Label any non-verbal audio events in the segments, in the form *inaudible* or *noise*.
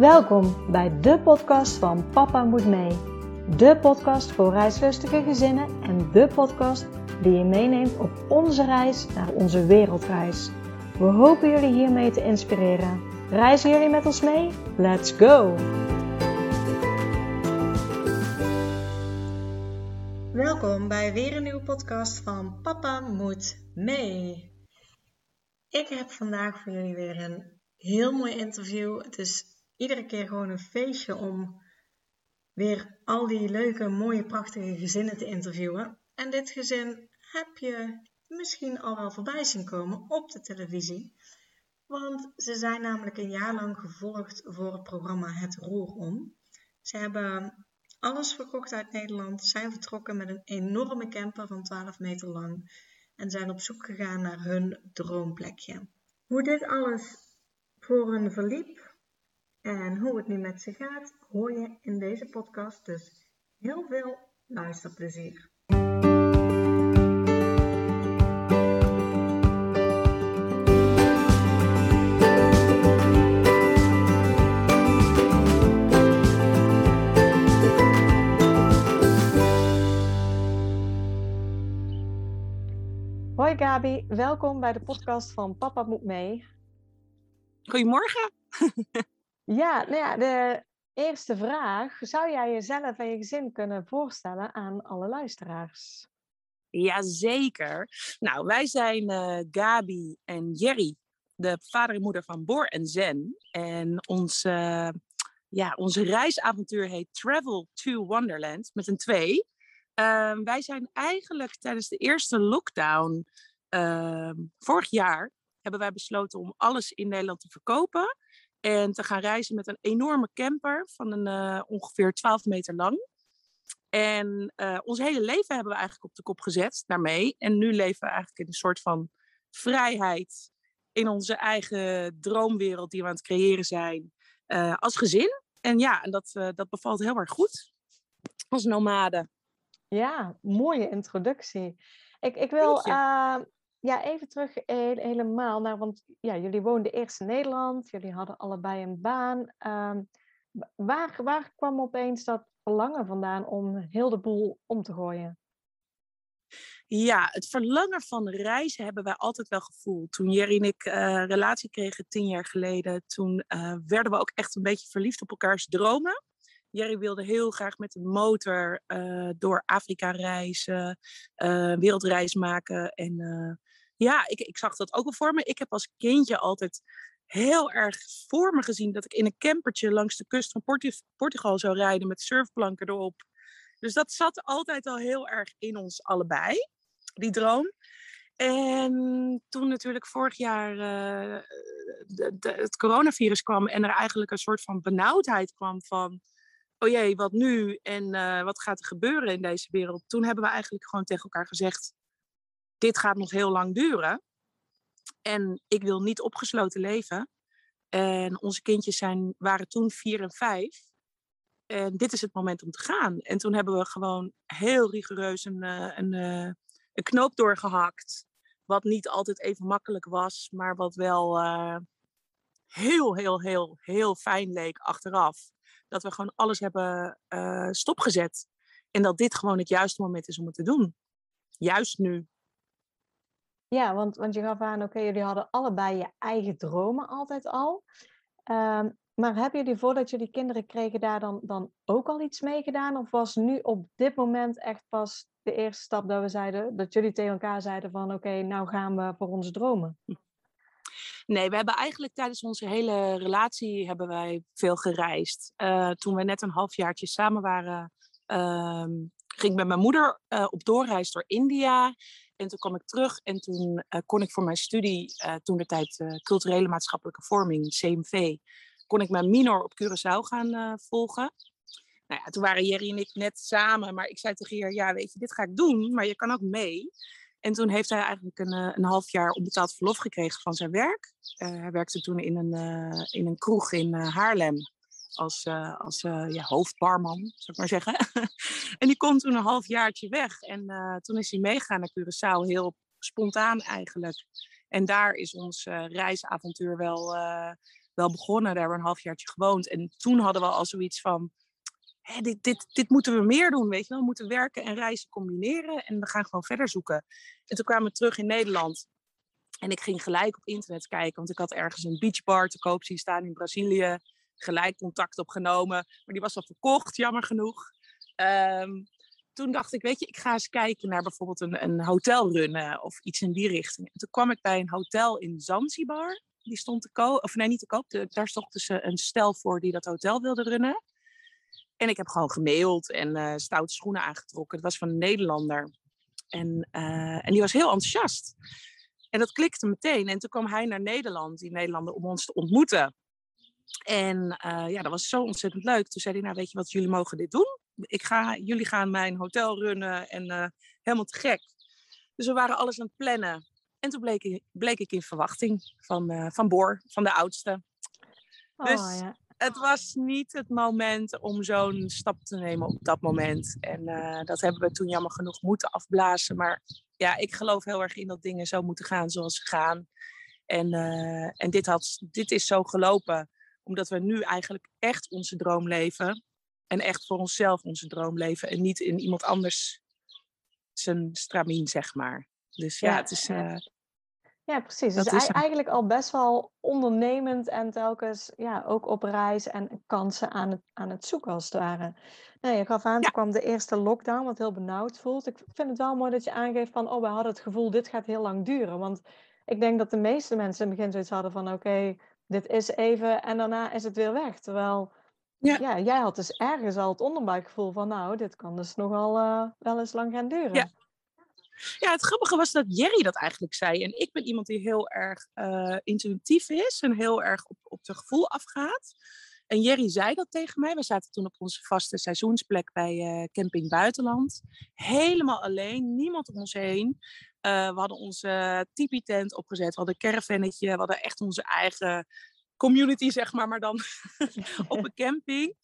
Welkom bij de podcast van Papa Moet Mee. De podcast voor reislustige gezinnen en de podcast die je meeneemt op onze reis naar onze wereldreis. We hopen jullie hiermee te inspireren. Reizen jullie met ons mee? Let's go! Welkom bij weer een nieuwe podcast van Papa Moet Mee. Ik heb vandaag voor jullie weer een heel mooi interview. Het is iedere keer gewoon een feestje om weer al die leuke, mooie, prachtige gezinnen te interviewen. En dit gezin heb je misschien al wel voorbij zien komen op de televisie. Want ze zijn namelijk een jaar lang gevolgd voor het programma Het Roer Om. Ze hebben alles verkocht uit Nederland, zijn vertrokken met een enorme camper van 12 meter lang en zijn op zoek gegaan naar hun droomplekje. Hoe dit alles voor hun verliep en hoe het nu met ze gaat, hoor je in deze podcast. Dus heel veel luisterplezier. Hoi Gabi, welkom bij de podcast van Papa Moet Mee. Goedemorgen. *laughs* Ja, nou ja, de eerste vraag. Zou jij jezelf en je gezin kunnen voorstellen aan alle luisteraars? Jazeker. Nou, wij zijn uh, Gabi en Jerry, de vader en moeder van Boor en Zen. En ons, uh, ja, onze reisavontuur heet Travel to Wonderland met een twee. Uh, wij zijn eigenlijk tijdens de eerste lockdown ehm, vorig jaar hebben wij besloten om alles in Nederland te verkopen en te gaan reizen met een enorme camper van een, uh, ongeveer 12 meter lang. En uh, ons hele leven hebben we eigenlijk op de kop gezet daarmee. En nu leven we eigenlijk in een soort van vrijheid in onze eigen droomwereld die we aan het creëren zijn uh, als gezin. En ja, en dat, dat bevalt heel erg goed als nomade. Ja, mooie introductie. Ik, ik wil ja, even terug helemaal naar, want ja, jullie woonden eerst in Nederland, jullie hadden allebei een baan. Um, waar, waar kwam opeens dat verlangen vandaan om heel de boel om te gooien? Ja, het verlangen van reizen hebben wij altijd wel gevoeld. Toen Jerry en ik uh, relatie kregen tien jaar geleden, toen uh, werden we ook echt een beetje verliefd op elkaars dromen. Jerry wilde heel graag met een motor uh, door Afrika reizen, wereldreis maken. En ja, ik, ik zag dat ook wel voor me. Ik heb als kindje altijd heel erg voor me gezien dat ik in een campertje langs de kust van Portugal zou rijden met surfplanken erop. Dus dat zat altijd al heel erg in ons allebei, die droom. En toen natuurlijk vorig jaar uh, de, het coronavirus kwam en er eigenlijk een soort van benauwdheid kwam van, oh jee, wat nu en uh, wat gaat er gebeuren in deze wereld? Toen hebben we eigenlijk gewoon tegen elkaar gezegd, dit gaat nog heel lang duren. En ik wil niet opgesloten leven. En onze kindjes zijn, waren toen vier en vijf. En dit is het moment om te gaan. En toen hebben we gewoon heel rigoureus een, eh, een, eh, een knoop doorgehakt. Wat niet altijd even makkelijk was, maar wat wel uh, heel, heel, heel, heel fijn leek achteraf. Dat we gewoon alles hebben stopgezet. En dat dit gewoon het juiste moment is om het te doen. Juist nu. Ja, want, want je gaf aan, oké, jullie hadden allebei je eigen dromen altijd al. Um, maar hebben jullie voordat jullie kinderen kregen daar dan, dan ook al iets mee gedaan? Of was nu op dit moment echt pas de eerste stap dat we zeiden, dat jullie tegen elkaar zeiden van oké, nou gaan we voor onze dromen? Nee, we hebben eigenlijk tijdens onze hele relatie hebben wij veel gereisd. Uh, toen we net een halfjaartje samen waren, uh, ging ik met mijn moeder uh, op doorreis door India. En toen kwam ik terug en toen uh, kon ik voor mijn studie, uh, toen de tijd uh, culturele maatschappelijke vorming, CMV, kon ik mijn minor op Curaçao gaan volgen. Nou ja, toen waren Jerry en ik net samen, maar ik zei tegen Jerry, ja weet je, dit ga ik doen, maar je kan ook mee. En toen heeft hij eigenlijk een, een half jaar onbetaald verlof gekregen van zijn werk. hij werkte toen in een, in een kroeg in Haarlem als, uh, als ja, hoofdbarman, zou ik maar zeggen. *laughs* en die komt toen een halfjaartje weg. En uh, toen is hij meegegaan naar Curaçao, heel spontaan eigenlijk. En daar is ons reisavontuur wel, wel begonnen. Daar hebben we een halfjaartje gewoond. En toen hadden we al zoiets van, dit, dit, dit moeten we meer doen, weet je wel. We moeten werken en reizen combineren en we gaan gewoon verder zoeken. En toen kwamen we terug in Nederland. En ik ging gelijk op internet kijken, want ik had ergens een beachbar te koop zien staan in Brazilië. Gelijk contact opgenomen, maar die was al verkocht, jammer genoeg. Ehm, toen dacht ik, weet je, ik ga eens kijken naar bijvoorbeeld een, een runnen of iets in die richting. En toen kwam ik bij een hotel in Zanzibar. Die stond te koop, of nee, niet te koop. daar stond dus een stel voor die dat hotel wilde runnen. En ik heb gewoon gemaild en uh, stoute schoenen aangetrokken. Het was van een Nederlander. En, en die was heel enthousiast. En dat klikte meteen. En toen kwam hij naar Nederland, die Nederlander, om ons te ontmoeten. En uh, ja, dat was zo ontzettend leuk. Toen zei hij, nou weet je wat, jullie mogen dit doen. Ik ga, jullie gaan mijn hotel runnen en helemaal te gek. Dus we waren alles aan het plannen. En toen bleek, ik, bleek ik in verwachting van, van Boor, van de oudste. Oh, dus ja het was niet het moment om zo'n stap te nemen op dat moment. En dat hebben we toen jammer genoeg moeten afblazen. Maar ja, ik geloof heel erg in dat dingen zo moeten gaan zoals ze gaan. En, en dit, had, dit is zo gelopen omdat we nu eigenlijk echt onze droom leven. En echt voor onszelf onze droom leven. En niet in iemand anders zijn stramien, zeg maar. Dus ja, ja het is... Uh, ja, precies. Dat dus is eigenlijk al best wel ondernemend en telkens ja, ook op reis en kansen aan het, aan het zoeken als het ware. Nee, je gaf aan, toen kwam de eerste lockdown, wat heel benauwd voelt. Ik vind het wel mooi dat je aangeeft van, oh, we hadden het gevoel, dit gaat heel lang duren. Want ik denk dat de meeste mensen in het begin zoiets hadden van, oké, dit is even en daarna is het weer weg. Terwijl, ja. ja jij had dus ergens al het onderbuikgevoel van, nou, dit kan dus nogal uh, wel eens lang gaan duren. Ja. Ja, het grappige was dat Jerry dat eigenlijk zei. En ik ben iemand die heel erg uh, intuïtief is en heel erg op, op de gevoel afgaat. En Jerry zei dat tegen mij. We zaten toen op onze vaste seizoensplek bij uh, Camping Buitenland. Helemaal alleen, niemand om ons heen. Uh, we hadden onze tipi-tent opgezet, we hadden een caravannetje, we hadden echt onze eigen community, *laughs* zeg maar, maar dan *laughs* op een camping.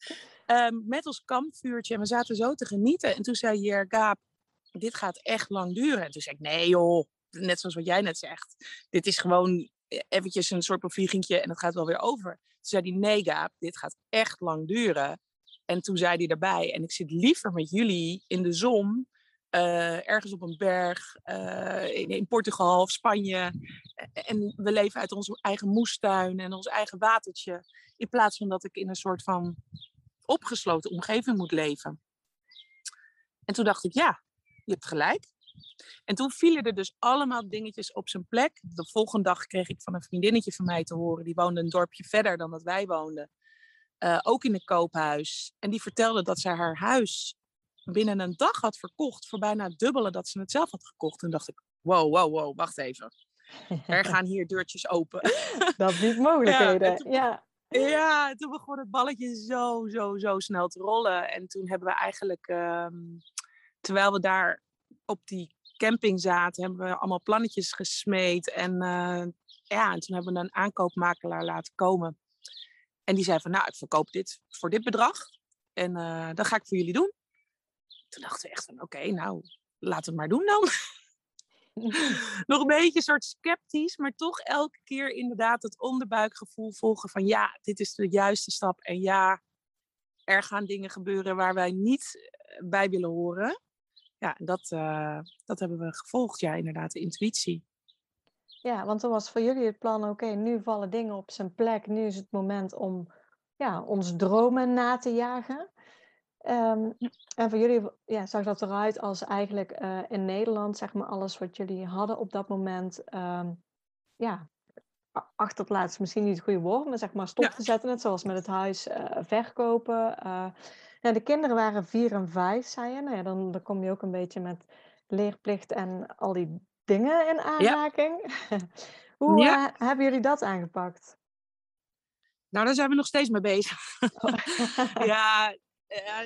Um, met ons kampvuurtje en we zaten zo te genieten. En toen zei Jer Gaap, dit gaat echt lang duren. En toen zei ik, nee joh, net zoals wat jij net zegt. Dit is gewoon e-, eventjes een soort bevliegingje en het gaat wel weer over. Zei hij, nee Gaap, dit gaat echt lang duren. En toen zei hij erbij, en ik zit liever met jullie in de zon, uh, ergens op een berg, uh, in, in, Portugal of Spanje. En we leven uit onze eigen moestuin en ons eigen watertje. In plaats van dat ik in een soort van opgesloten omgeving moet leven. En toen dacht ik, ja, je hebt gelijk. En toen vielen er dus allemaal dingetjes op zijn plek. De volgende dag kreeg ik van een vriendinnetje van mij te horen. Die woonde een dorpje verder dan dat wij woonden. Uh, ook in een koophuis. En die vertelde dat zij haar huis binnen een dag had verkocht. Voor bijna het dubbele dat ze het zelf had gekocht. Toen dacht ik, wow, wow, wow, wacht even. Er *laughs* gaan hier deurtjes open. *laughs* Dat biedt *laughs* mogelijkheden, ja. Toen, ja. Ja, toen begon het balletje zo, zo, zo snel te rollen. En toen hebben we eigenlijk... Um, terwijl we daar op die camping zaten, hebben we allemaal plannetjes gesmeed. En uh, ja, en toen hebben we een aankoopmakelaar laten komen. En die zei van, nou, ik verkoop dit voor dit bedrag. En uh, dat ga ik voor jullie doen. Toen dachten we echt van, oké, nou, laten we het maar doen dan. *laughs* Nog een beetje soort sceptisch, maar toch elke keer inderdaad het onderbuikgevoel volgen van, ja, dit is de juiste stap. En ja, er gaan dingen gebeuren waar wij niet eh, bij willen horen ja, dat, uh, dat hebben we gevolgd. Ja, inderdaad, de intuïtie. Ja, want toen was voor jullie het plan, oké, nu vallen dingen op zijn plek. Nu is het moment om ja, ons dromen na te jagen. Um, En voor jullie ja, zag dat eruit als eigenlijk uh, in Nederland, zeg maar, alles wat jullie hadden op dat moment, um, ja, achterplaatsen, misschien niet het goede woord, maar zeg maar stop te zetten. Net zoals met het huis uh, verkopen. Ja, de kinderen waren vier en vijf, zei je. Nou ja, dan, dan kom je ook een beetje met leerplicht en al die dingen in aanraking. *laughs* Hoe uh, hebben jullie dat aangepakt? Nou, daar zijn we nog steeds mee bezig. Oh. *laughs* ja,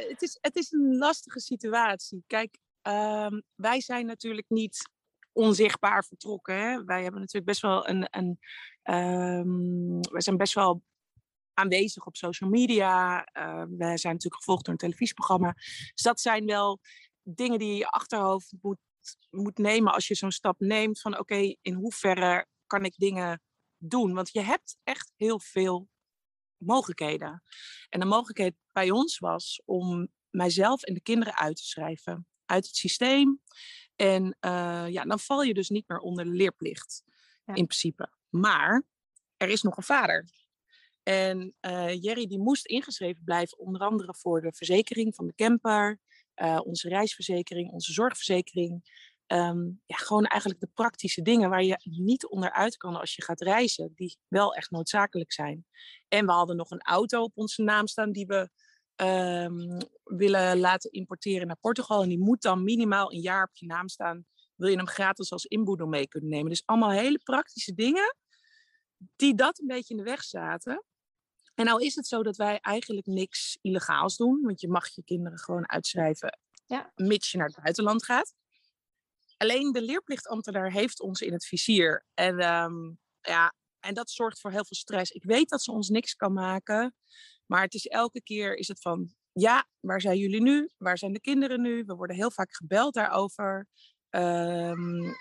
het, is, het is een lastige situatie. Kijk, um, wij zijn natuurlijk niet onzichtbaar vertrokken. Hè? Wij hebben natuurlijk best wel een. een um, wij zijn best wel aanwezig op social media. Uh, we zijn natuurlijk gevolgd door een televisieprogramma. Dus dat zijn wel dingen die je je achterhoofd moet, moet nemen als je zo'n stap neemt. Van oké, in hoeverre kan ik dingen doen? Want je hebt echt heel veel mogelijkheden. En de mogelijkheid bij ons was om mijzelf en de kinderen uit te schrijven uit het systeem. En uh, ja, dan val je dus niet meer onder de leerplicht, in principe. Maar er is nog een vader. En uh, Jerry die moest ingeschreven blijven, onder andere voor de verzekering van de camper, uh, onze reisverzekering, onze zorgverzekering. Um, ja, gewoon eigenlijk de praktische dingen waar je niet onderuit kan als je gaat reizen, die wel echt noodzakelijk zijn. En we hadden nog een auto op onze naam staan die we um, willen laten importeren naar Portugal. En die moet dan minimaal een jaar op je naam staan. Wil je hem gratis als inboedel mee kunnen nemen. Dus allemaal hele praktische dingen die dat een beetje in de weg zaten. En nou is het zo dat wij eigenlijk niks illegaals doen. Want je mag je kinderen gewoon uitschrijven ja. mits je naar het buitenland gaat. Alleen de leerplichtambtenaar heeft ons in het vizier. En, um, ja, en dat zorgt voor heel veel stress. Ik weet dat ze ons niks kan maken. Maar het is elke keer is het van, ja, waar zijn jullie nu? Waar zijn de kinderen nu? We worden heel vaak gebeld daarover. Um,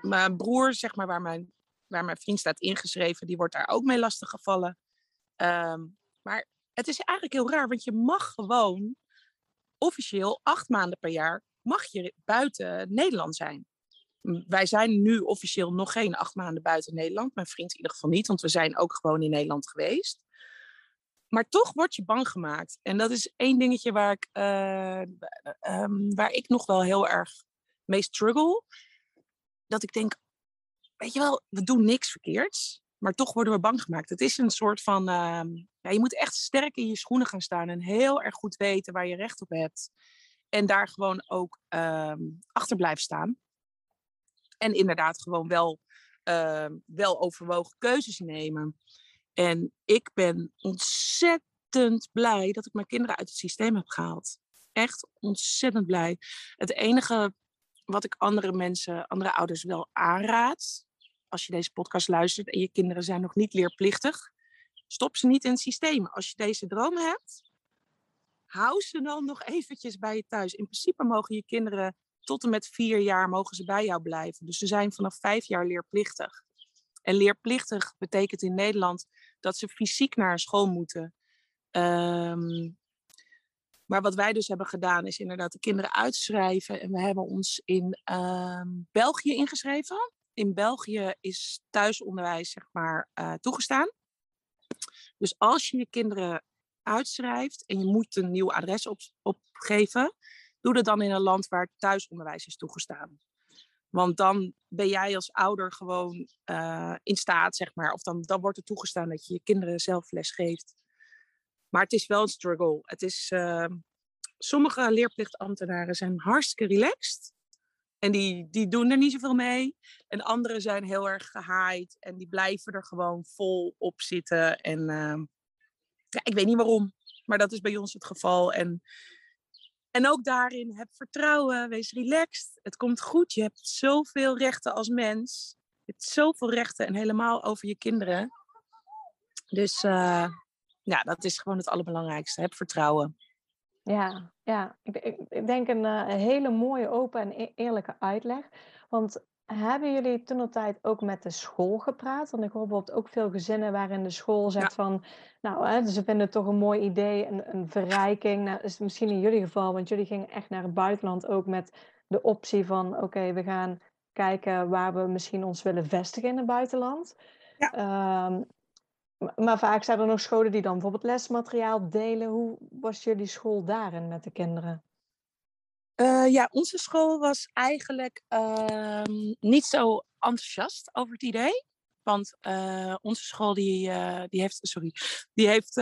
mijn broer, zeg maar, waar mijn, waar mijn vriend staat ingeschreven, die wordt daar ook mee lastiggevallen. Um, maar het is eigenlijk heel raar, want je mag gewoon officieel acht maanden per jaar mag je buiten Nederland zijn. Wij zijn nu officieel nog geen acht maanden buiten Nederland. Mijn vriend in ieder geval niet, want we zijn ook gewoon in Nederland geweest. Maar toch word je bang gemaakt. En dat is één dingetje waar ik, uh, um, waar ik nog wel heel erg mee struggle. Dat ik denk, weet je wel, we doen niks verkeerds. Maar toch worden we bang gemaakt. Het is een soort van, uh, ja, je moet echt sterk in je schoenen gaan staan. En heel erg goed weten waar je recht op hebt. En daar gewoon ook uh, achter blijven staan. En inderdaad gewoon wel, wel overwogen keuzes nemen. En ik ben ontzettend blij dat ik mijn kinderen uit het systeem heb gehaald. Echt ontzettend blij. Het enige wat ik andere mensen, andere ouders wel aanraad, als je deze podcast luistert en je kinderen zijn nog niet leerplichtig, stop ze niet in het systeem. Als je deze dromen hebt, hou ze dan nog eventjes bij je thuis. In principe mogen je kinderen tot en met vier jaar mogen ze bij jou blijven. Dus ze zijn vanaf vijf jaar leerplichtig. En leerplichtig betekent in Nederland dat ze fysiek naar school moeten. Um, maar wat wij dus hebben gedaan, is inderdaad de kinderen uitschrijven. En we hebben ons in um, België ingeschreven. In België is thuisonderwijs, zeg maar, uh, toegestaan. Dus als je je kinderen uitschrijft en je moet een nieuw adres op, opgeven, doe dat dan in een land waar thuisonderwijs is toegestaan. Want dan ben jij als ouder gewoon uh, in staat, zeg maar. Of dan, dan wordt er toegestaan dat je je kinderen zelf les geeft. Maar het is wel een struggle. Het is, uh, sommige leerplichtambtenaren zijn hartstikke relaxed. En die, die doen er niet zoveel mee. En anderen zijn heel erg gehaaid. En die blijven er gewoon vol op zitten. En uh, ja, ik weet niet waarom. Maar dat is bij ons het geval. En en ook daarin, heb vertrouwen, wees relaxed. Het komt goed. Je hebt zoveel rechten als mens. Je hebt zoveel rechten en helemaal over je kinderen. Dus uh, ja, dat is gewoon het allerbelangrijkste. Heb vertrouwen. Ja, ja. Ik, ik, ik denk een, uh, hele mooie, open en e-, eerlijke uitleg. Want hebben jullie toen de tijd ook met de school gepraat? Want ik hoor bijvoorbeeld ook veel gezinnen waarin de school zegt ja. van, nou, hè, ze vinden het toch een mooi idee, een, een verrijking. Nou, is misschien in jullie geval, want jullie gingen echt naar het buitenland ook met de optie van, oké, we gaan kijken waar we misschien ons willen vestigen in het buitenland. Ja. Um, maar vaak zijn er nog scholen die dan bijvoorbeeld lesmateriaal delen. Hoe was jullie school daarin met de kinderen? Uh, ja, onze school was eigenlijk uh, niet zo enthousiast over het idee. Want uh, onze school die, eh, die heeft, sorry, die heeft,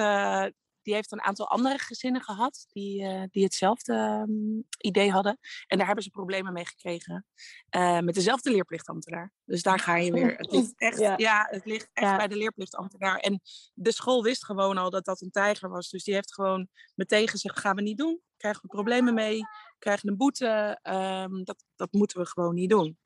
die heeft een aantal andere gezinnen gehad die, die hetzelfde um, idee hadden. En daar hebben ze problemen mee gekregen met dezelfde leerplichtambtenaar. Dus daar ga je weer. Het ligt *laughs* echt, ja. ja het ligt echt ja. bij de leerplichtambtenaar. En de school wist gewoon al dat dat een tijger was. Dus die heeft gewoon meteen gezegd, gaan we niet doen. Krijgen we problemen mee krijgen een boete. Um, dat, dat moeten we gewoon niet doen.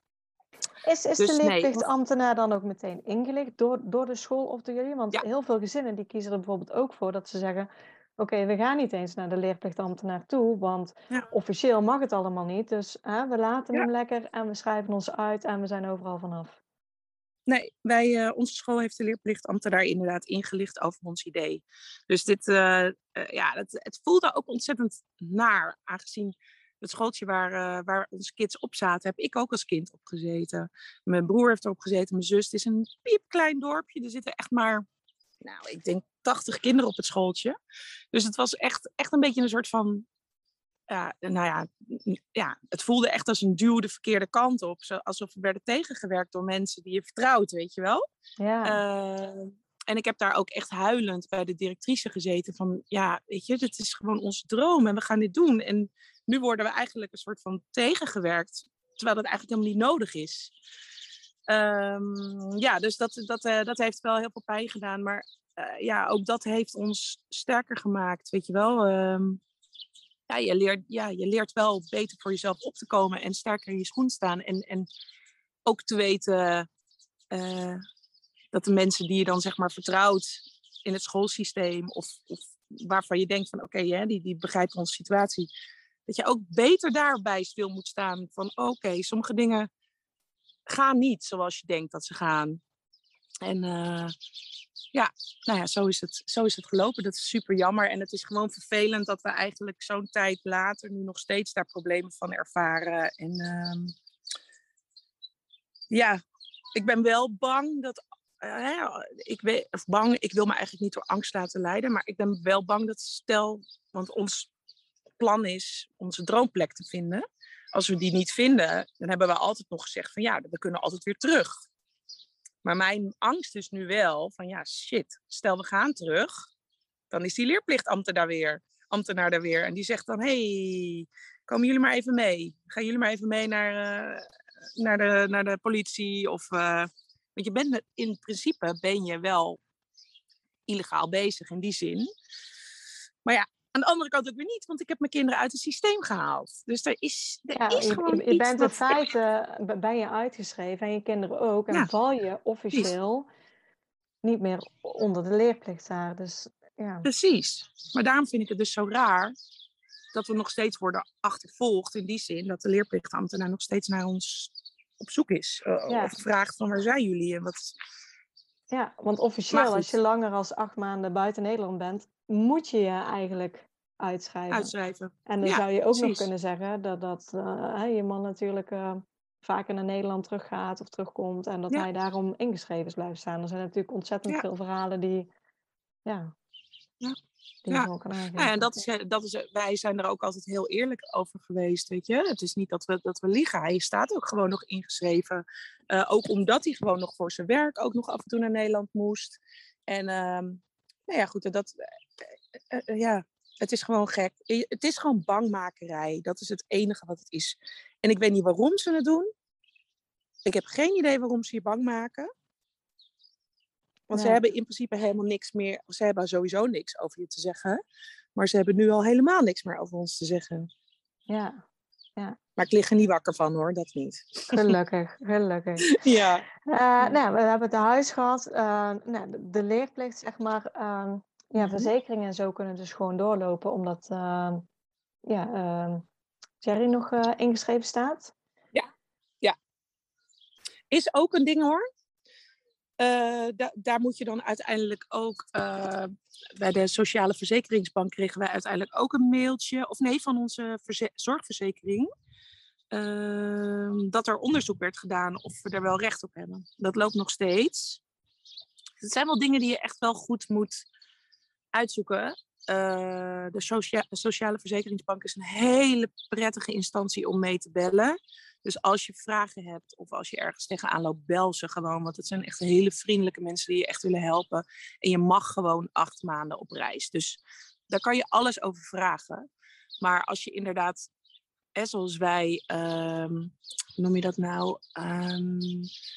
Is, is dus de leerplichtambtenaar dan ook meteen ingelicht door, door de school of door jullie? Want ja. heel veel gezinnen die kiezen er bijvoorbeeld ook voor dat ze zeggen... Oké, okay, we gaan niet eens naar de leerplichtambtenaar toe, want ja. officieel mag het allemaal niet. Dus hè, we laten ja. hem lekker en we schrijven ons uit en we zijn overal vanaf. Nee, wij, uh, onze school heeft de leerplichtambtenaar inderdaad ingelicht over ons idee. Dus dit, uh, uh, ja, het, het voelde ook ontzettend naar, aangezien het schooltje waar, waar onze kids op zaten, heb ik ook als kind op gezeten. Mijn broer heeft erop gezeten, mijn zus. Het is een piepklein dorpje. Er zitten echt maar, nou, ik denk 80 kinderen op het schooltje. Dus het was echt, echt een beetje een soort van ja, nou ja, ja, het voelde echt als een duw de verkeerde kant op. Alsof we werden tegengewerkt door mensen die je vertrouwt, weet je wel. Ja. Uh, en ik heb daar ook echt huilend bij de directrice gezeten van, ja, weet je, dit is gewoon onze droom en we gaan dit doen. En nu worden we eigenlijk een soort van tegengewerkt, terwijl dat eigenlijk helemaal niet nodig is. Um, ja, dus dat, dat, uh, dat heeft wel heel veel pijn gedaan. Maar uh, ja, ook dat heeft ons sterker gemaakt, weet je wel. Um, ja, je, leert, ja, je leert wel beter voor jezelf op te komen en sterker in je schoen staan. En, en ook te weten uh, dat de mensen die je dan zeg maar vertrouwt in het schoolsysteem, of, of waarvan je denkt van oké, okay, die, die begrijpen onze situatie, dat je ook beter daarbij stil moet staan van oké, sommige dingen gaan niet zoals je denkt dat ze gaan. En uh, ja, nou ja, zo is, het, zo is het gelopen. Dat is super jammer. En het is gewoon vervelend dat we eigenlijk zo'n tijd later nu nog steeds daar problemen van ervaren. En uh, ja, ik ben wel bang dat. Uh, ik, weet, of bang, ik wil me eigenlijk niet door angst laten leiden. Maar ik ben wel bang dat stel. Want ons plan is onze droomplek te vinden. Als we die niet vinden, dan hebben we altijd nog gezegd van ja, we kunnen altijd weer terug. Maar mijn angst is nu wel van ja, shit, stel we gaan terug, dan is die leerplichtambtenaar daar weer, ambtenaar daar weer. En die zegt dan, hey, komen jullie maar even mee. Gaan jullie maar even mee naar, uh, naar, de, naar de politie. Of, uh, want je bent in principe ben je wel illegaal bezig in die zin. Maar ja, aan de andere kant ook weer niet, want ik heb mijn kinderen uit het systeem gehaald. Dus er is, er ja, is gewoon je, je bent in feite ben je uitgeschreven en je kinderen ook. En Ja. val je officieel niet meer onder de leerplicht daar. Dus ja. Precies. Maar daarom vind ik het dus zo raar dat we nog steeds worden achtervolgd. In die zin dat de leerplichtambtenaar nog steeds naar ons op zoek is. Uh, Ja. Of vraagt van waar zijn jullie en wat... ja, want officieel, als je langer als acht maanden buiten Nederland bent, moet je je eigenlijk uitschrijven. uitschrijven. En dan Ja, zou je ook nog kunnen zeggen dat, dat eh, je man natuurlijk eh, vaker naar Nederland teruggaat of terugkomt en dat Ja. hij daarom ingeschreven is blijven staan. Er zijn natuurlijk ontzettend Ja. veel verhalen die, ja, Ja. die. Ja, en dat is, eh, dat is, wij zijn er ook altijd heel eerlijk over geweest, weet je. Het is niet dat we, dat we liegen. Hij staat ook gewoon nog ingeschreven. Ook omdat hij gewoon nog voor zijn werk ook nog af en toe naar Nederland moest. En ehm, nou ja, goed, dat, eh, eh, ja, het is gewoon gek. Het is gewoon bangmakerij. Dat is het enige wat het is. En ik weet niet waarom ze het doen. Ik heb geen idee waarom ze je bang maken. Want ze hebben in principe helemaal niks meer. Ze hebben sowieso niks over je te zeggen. Maar ze hebben nu al helemaal niks meer over ons te zeggen. Ja, Maar ik lig er niet wakker van hoor, dat niet. gelukkig, *laughs* gelukkig. Ja. Eh, nou, we hebben het huis gehad. eh, nou, de, de leerplicht, zeg maar. ehm, ja, Mhm. verzekeringen en zo kunnen dus gewoon doorlopen, omdat ehm, ja, ehm, Jerry nog eh, ingeschreven staat. Is ook een ding hoor. Eh, da- daar moet je dan uiteindelijk ook. eh, bij de Sociale Verzekeringsbank kregen wij uiteindelijk ook een mailtje. Of nee, van onze verze- zorgverzekering. ehm, dat er onderzoek werd gedaan of we er wel recht op hebben. Dat loopt nog steeds. Het zijn wel dingen die je echt wel goed moet uitzoeken. Eh, de socia- Sociale Verzekeringsbank is een hele prettige instantie om mee te bellen. Dus als je vragen hebt of als je ergens tegenaan loopt, bel ze gewoon. Want het zijn echt hele vriendelijke mensen die je echt willen helpen. En je mag gewoon acht maanden op reis. Dus daar kan je alles over vragen. Maar als je inderdaad, zoals wij, ehm, hoe noem je dat nou? Ehm,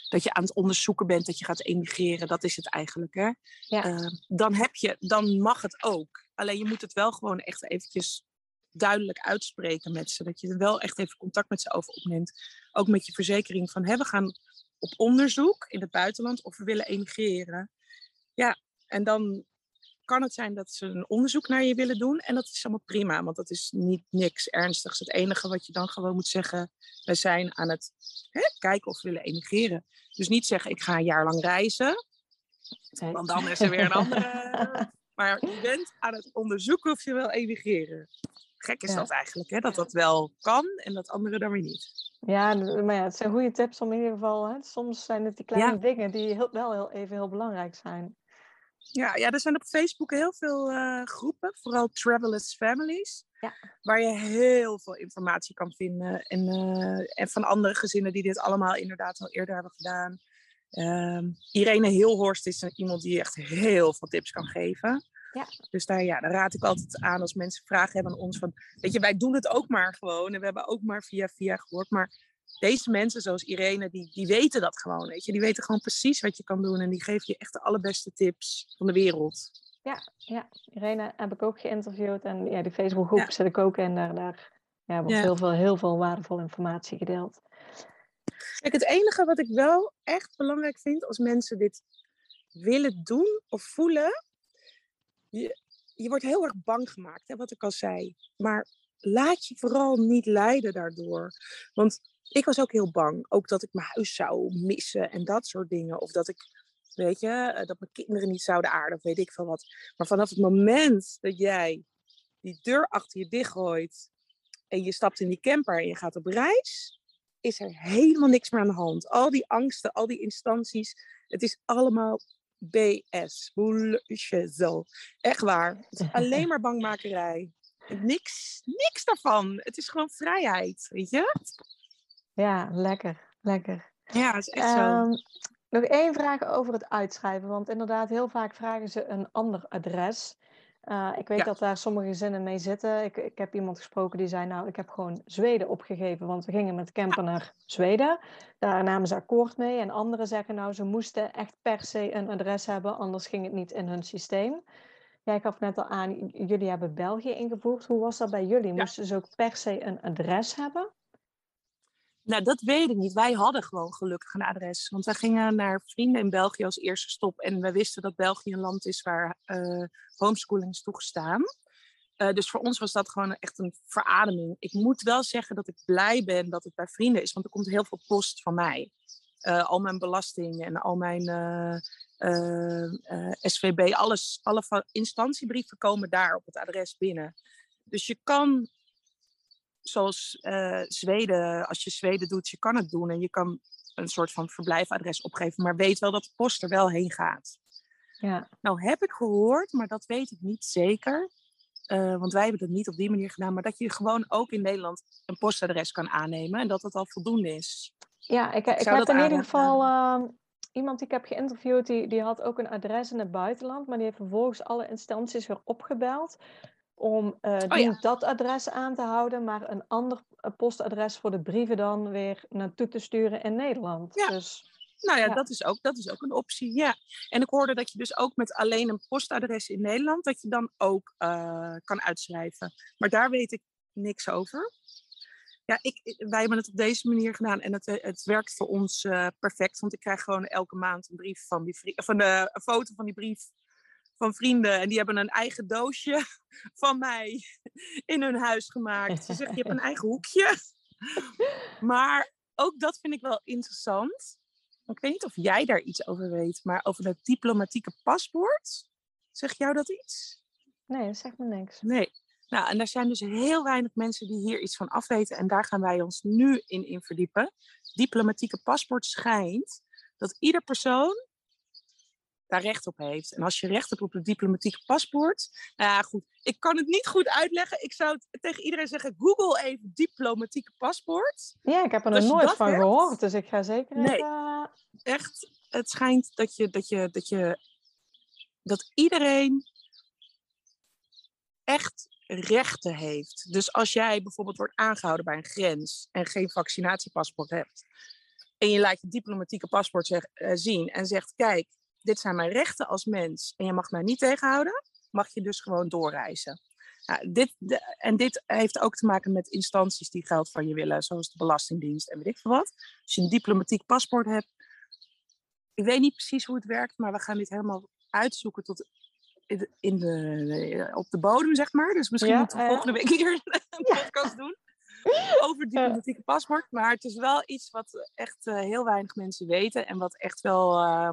dat je aan het onderzoeken bent, dat je gaat emigreren, dat is het eigenlijk. Hè? Ja. Ehm, dan, heb je, dan mag het ook. Alleen je moet het wel gewoon echt eventjes duidelijk uitspreken met ze. Dat je er wel echt even contact met ze over opneemt. Ook met je verzekering van, hè, we gaan op onderzoek in het buitenland of we willen emigreren. Ja, en dan kan het zijn dat ze een onderzoek naar je willen doen. En dat is allemaal prima, want dat is niet niks ernstigs. Het enige wat je dan gewoon moet zeggen, we zijn aan het hè, kijken of we willen emigreren. Dus niet zeggen, ik ga een jaar lang reizen. Want dan is er weer een andere. *laughs* Maar je bent aan het onderzoeken of je wil emigreren. Gek is Ja. dat eigenlijk, hè? dat dat wel kan en dat andere dan weer niet. Ja, maar ja, het zijn goede tips om in ieder geval. Hè, soms zijn het die kleine Ja. dingen die heel, wel heel, even heel belangrijk zijn. Ja, ja, er zijn op Facebook heel veel eh, groepen, vooral Travelers Families, Ja. waar je heel veel informatie kan vinden. En, eh, en van andere gezinnen die dit allemaal inderdaad al eerder hebben gedaan. Ehm, Irene Hilhorst is een- iemand die echt heel veel tips kan geven. Ja. Dus daar, ja, daar raad ik altijd aan als mensen vragen hebben aan ons. Van, weet je, wij doen het ook maar gewoon. En we hebben ook maar via via gehoord. Maar deze mensen zoals Irene, die, die weten dat gewoon. Weet je? Die weten gewoon precies wat je kan doen. En die geven je echt de allerbeste tips van de wereld. Ja, Irene heb ik ook geïnterviewd. En ja, die Facebookgroep Ja. zit ik ook in. Daar, daar ja, wordt Ja. heel, veel, heel veel waardevolle informatie gedeeld. Kijk, het enige wat ik wel echt belangrijk vind als mensen dit willen doen of voelen. Je, je wordt heel erg bang gemaakt, hè, wat ik al zei. Maar laat je vooral niet leiden daardoor. Want ik was ook heel bang. Ook dat ik mijn huis zou missen en dat soort dingen. Of dat ik, weet je, eh, dat mijn kinderen niet zouden aarden of weet ik veel wat. Maar vanaf het moment dat jij die deur achter je dichtgooit en je stapt in die camper en je gaat op reis, is er helemaal niks meer aan de hand. Al die angsten, al die instanties, het is allemaal BS. Bullshit zo. Echt waar. Het is *laughs* alleen maar bangmakerij. Niks, niks daarvan. Het is gewoon vrijheid, weet je? Ja, lekker, lekker. Ja, is echt zo. Ehm, nog één vraag over het uitschrijven. Want inderdaad, heel vaak vragen ze een ander adres. Eh, ik weet Ja. dat daar sommige gezinnen mee zitten. Ik, ik heb iemand gesproken die zei, nou, ik heb gewoon Zweden opgegeven. Want we gingen met camper naar Zweden. Daar namen ze akkoord mee. En anderen zeggen, nou, ze moesten echt per se een adres hebben. Anders ging het niet in hun systeem. Jij gaf net al aan, jullie hebben België ingevoerd. Hoe was dat bij jullie? Moesten ze ook per se een adres hebben? Nou, dat weet ik niet. Wij hadden gewoon gelukkig een adres. Want wij gingen naar vrienden in België als eerste stop. En we wisten dat België een land is waar eh, homeschooling is toegestaan. Eh, dus voor ons was dat gewoon echt een verademing. Ik moet wel zeggen dat ik blij ben dat het bij vrienden is. Want er komt heel veel post van mij. Eh, al mijn belasting en al mijn eh, eh, SVB, alles, alle instantiebrieven komen daar op het adres binnen. Dus je kan zoals Zweden, als je Zweden doet, je kan het doen en je kan een soort van verblijfadres opgeven, maar weet wel dat de post er wel heen gaat. Ja, Nou heb ik gehoord, maar dat weet ik niet zeker, want wij hebben dat niet op die manier gedaan, maar dat je gewoon ook in Nederland een postadres kan aannemen en dat het al voldoende is. Ja, ik, ik heb in ieder geval ehm, iemand die ik heb geïnterviewd, die, die had ook een adres in het buitenland, maar die heeft vervolgens alle instanties weer opgebeld om Oh ja. niet dat adres aan te houden, maar een ander eh, postadres voor de brieven dan weer naartoe te sturen in Nederland. Ja. Dus Nou ja, Ja. Dat, is ook, dat is ook een optie, ja. En ik hoorde dat je dus ook met alleen een postadres in Nederland, dat je dan ook eh, kan uitschrijven. Maar daar weet ik niks over. Ja, ik, wij hebben het op deze manier gedaan en het, eh, het werkt voor ons eh, perfect. Want ik krijg gewoon elke maand een brief van die van de, een foto van die brief van vrienden. En die hebben een eigen doosje *laughs* van mij in hun huis gemaakt. Ze zeggen, je hebt een eigen hoekje. *laughs* Maar ook dat vind ik wel interessant. Ik weet niet of jij daar iets over weet, maar over het diplomatieke paspoort. Zeg jou dat iets? nee, dat zegt me niks. Nee. Nou, en er zijn dus heel weinig mensen die hier iets van afweten. En daar gaan wij ons nu in, in verdiepen. Diplomatieke paspoort schijnt dat ieder persoon daar recht op heeft. En als je recht hebt op een diplomatieke paspoort. Nou ja, goed. Ik kan het niet goed uitleggen. Ik zou het tegen iedereen zeggen: Google even diplomatieke paspoort. Ja, ik heb er nog je nooit van hebt- gehoord, dus ik ga zeker Nee. even... echt, het schijnt dat je, dat je, dat je, dat iedereen echt rechten heeft. Dus als jij bijvoorbeeld wordt aangehouden bij een grens en geen vaccinatiepaspoort hebt, en je laat je diplomatieke paspoort zeg- eh, zien en zegt, kijk, dit zijn mijn rechten als mens en je mag mij niet tegenhouden, mag je dus gewoon doorreizen. Dit, en dit heeft ook te maken met instanties die geld van je willen, zoals de Belastingdienst en weet ik veel wat. Als je een diplomatiek paspoort hebt, ik weet niet precies hoe het werkt, maar we gaan dit helemaal uitzoeken tot in de, op de bodem, zeg maar. Dus misschien Ja, moeten we volgende week hier een *laughs* podcast doen over het diplomatieke paspoort. Maar het is wel iets wat echt eh, heel weinig mensen weten en wat echt wel eh,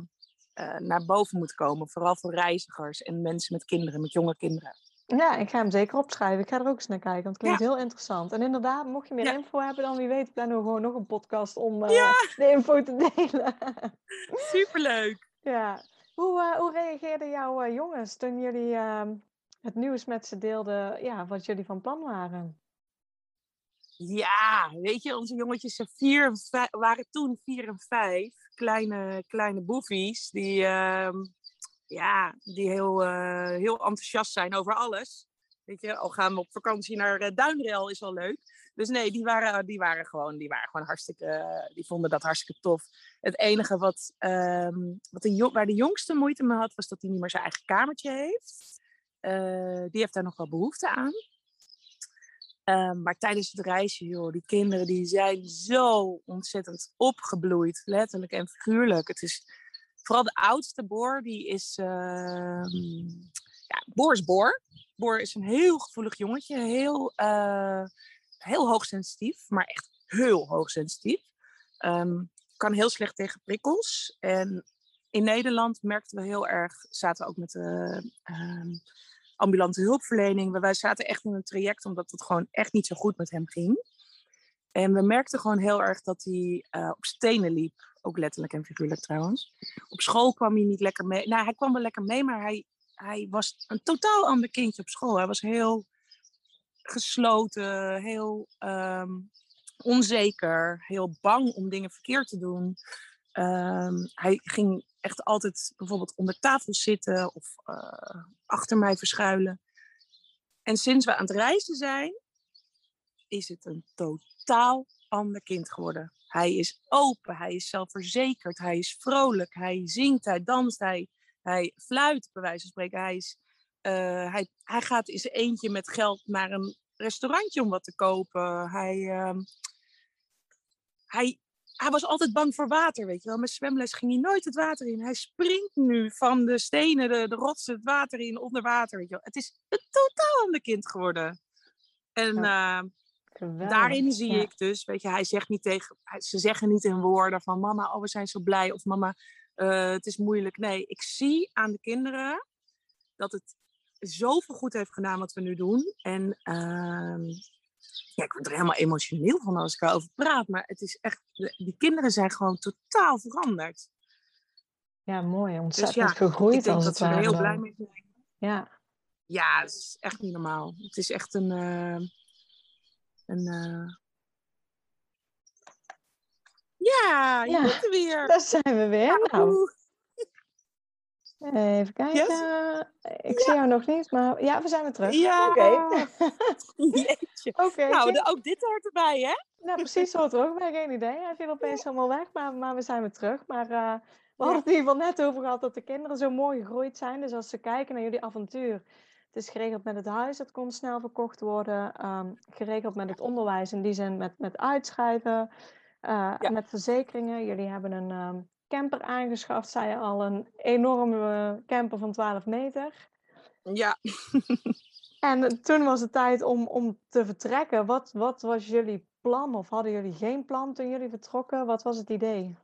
eh, naar boven moet komen. Vooral voor reizigers en mensen met kinderen, met jonge kinderen. Ja, ik ga hem zeker opschrijven. Ik ga er ook eens naar kijken, want het klinkt heel interessant. En inderdaad, mocht je meer Ja. info hebben, dan wie weet plannen we gewoon nog een podcast om Ja. de info te delen. Superleuk! ja. Hoe, eh, hoe reageerden jouw eh, jongens toen jullie ehm, het nieuws met ze deelden, ja, wat jullie van plan waren? Ja, weet je, onze jongetjes waren toen vier en vijf. Kleine, kleine boefies die, ehm, ja, die heel, eh, heel enthousiast zijn over alles. Weet je, al gaan we op vakantie naar Duinrel is al leuk. Dus nee, die waren, die waren, gewoon, die waren gewoon hartstikke, eh, die vonden dat hartstikke tof. Het enige wat, ehm, wat de, waar de jongste moeite mee had, was dat hij niet meer zijn eigen kamertje heeft. Eh, die heeft daar nog wel behoefte aan. Ehm, maar tijdens het reisje, joh, die kinderen die zijn zo ontzettend opgebloeid, letterlijk en figuurlijk. Het is vooral de oudste Boor, die is, ehm, ja, Boor is Boor. Boor is een heel gevoelig jongetje, heel, eh, heel hoogsensitief, maar echt heel hoogsensitief. Ehm kan heel slecht tegen prikkels. En in Nederland merkten we heel erg, zaten we ook met de ehm, ambulante hulpverlening. Wij zaten echt in een traject omdat het gewoon echt niet zo goed met hem ging. En we merkten gewoon heel erg dat hij eh, op stenen liep. Ook letterlijk en figuurlijk trouwens. Op school kwam hij niet lekker mee. Nou, hij kwam wel lekker mee, maar hij, hij was een totaal ander kindje op school. Hij was heel gesloten, heel ehm, onzeker, heel bang om dingen verkeerd te doen. Ehm, hij ging echt altijd bijvoorbeeld onder tafel zitten of eh, achter mij verschuilen. En sinds we aan het reizen zijn, is het een totaal ander kind geworden. Hij is open, hij is zelfverzekerd, hij is vrolijk, hij zingt, hij danst, hij, hij fluit, bij wijze van spreken. Hij, is, eh, hij, hij gaat in zijn eentje met geld naar een restaurantje om wat te kopen. Hij, ehm, hij, hij was altijd bang voor water, weet je wel. Met zwemles ging hij nooit het water in. Hij springt nu van de stenen, de, de rotsen, het water in, onder water, weet je wel. Het is een totaal ander kind geworden. En eh, Geweldig. daarin zie ja. ik dus, weet je, hij zegt niet tegen, ze zeggen niet in woorden van mama, oh we zijn zo blij of mama, eh, het is moeilijk. Nee, ik zie aan de kinderen dat het zoveel goed heeft gedaan wat we nu doen. En ehm, ja, ik word er helemaal emotioneel van als ik erover praat, maar het is echt, de- die kinderen zijn gewoon totaal veranderd. Ja, mooi. Dus Ontzettend ja, gegroeid ik denk als dat het ze er heel blij mee zijn. Ja, Ja, het is echt niet normaal. Het is echt een. eh, een eh, Ja, je Ja. bent er weer. daar zijn we weer. Nou. Even kijken. Ik zie jou nog niet, maar ja, we zijn weer terug. Ja. Oké. *laughs* Oké, Nou, de- ook dit hoort erbij, hè? Nou, precies hoort er ook bij. Geen idee. Hij viel opeens helemaal weg, maar, maar we zijn weer terug. Maar eh, we hadden het in ieder geval net over gehad dat de kinderen zo mooi gegroeid zijn. Dus als ze kijken naar jullie avontuur. Het is geregeld met het huis, dat kon snel verkocht worden. ehm, geregeld met het onderwijs, in die zin met, met uitschrijven, eh, Ja. met verzekeringen. Jullie hebben een ehm, camper aangeschaft, zei je al. Een enorme camper van 12 meter. Ja. En toen was het tijd om, om te vertrekken. Wat, wat was jullie plan? Of hadden jullie geen plan toen jullie vertrokken? Wat was het idee?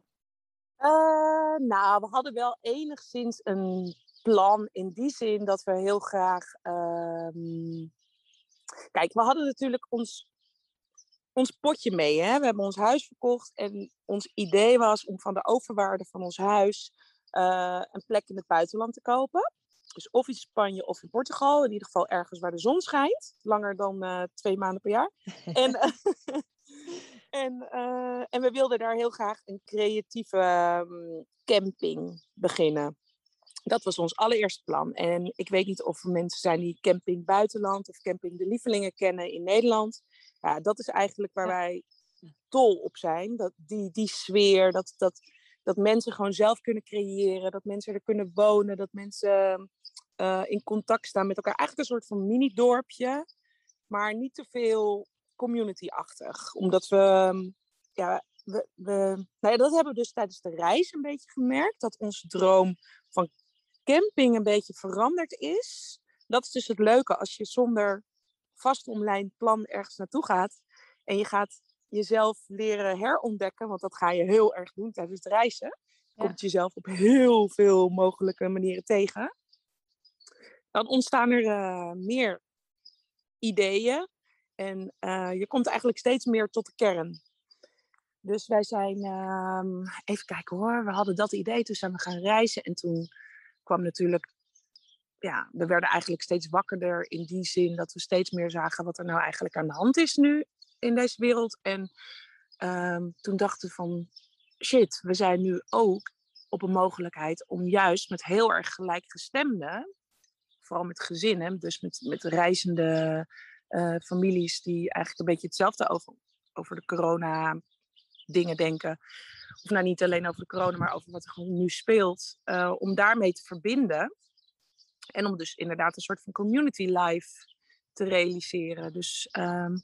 Eh, nou, we hadden wel enigszins een plan in die zin dat we heel graag. ehm, Kijk, we hadden natuurlijk ons, ons potje mee. Hè? We hebben ons huis verkocht en ons idee was om van de overwaarde van ons huis eh, een plek in het buitenland te kopen. Dus of in Spanje of in Portugal. In ieder geval ergens waar de zon schijnt. Langer dan eh, twee maanden per jaar. en, *laughs* *laughs* en, eh, en we wilden daar heel graag een creatieve ehm, camping beginnen. Dat was ons allereerste plan. En ik weet niet of er mensen zijn die camping buitenland of camping de lievelingen kennen in Nederland. Ja, dat is eigenlijk waar wij dol op zijn. Dat, die, die sfeer, dat, dat, dat mensen gewoon zelf kunnen creëren. Dat mensen er kunnen wonen. Dat mensen eh, in contact staan met elkaar. Eigenlijk een soort van mini-dorpje. Maar niet te veel community-achtig. Omdat we, ehm, ja, we, we, nou ja, dat hebben we dus tijdens de reis een beetje gemerkt. Dat onze droom van camping een beetje veranderd is. Dat is dus het leuke als je zonder vast online plan ergens naartoe gaat. En je gaat jezelf leren herontdekken, want dat ga je heel erg doen tijdens het reizen. Je komt jezelf op heel veel mogelijke manieren tegen. Dan ontstaan er uh, meer ideeën en uh, je komt eigenlijk steeds meer tot de kern. Dus wij zijn, um, even kijken hoor, we hadden dat idee, toen zijn we gaan reizen en toen kwam natuurlijk, ja, we werden eigenlijk steeds wakkerder in die zin dat we steeds meer zagen wat er nou eigenlijk aan de hand is nu in deze wereld. En um, toen dachten we van, shit, we zijn nu ook op een mogelijkheid om juist met heel erg gelijkgestemden, vooral met gezinnen, dus met, met reizende uh, families die eigenlijk een beetje hetzelfde over, over de corona dingen denken. Of nou niet alleen over de corona, maar over wat er nu speelt. Uh, om daarmee te verbinden. En om dus inderdaad een soort van community life te realiseren. Dus um,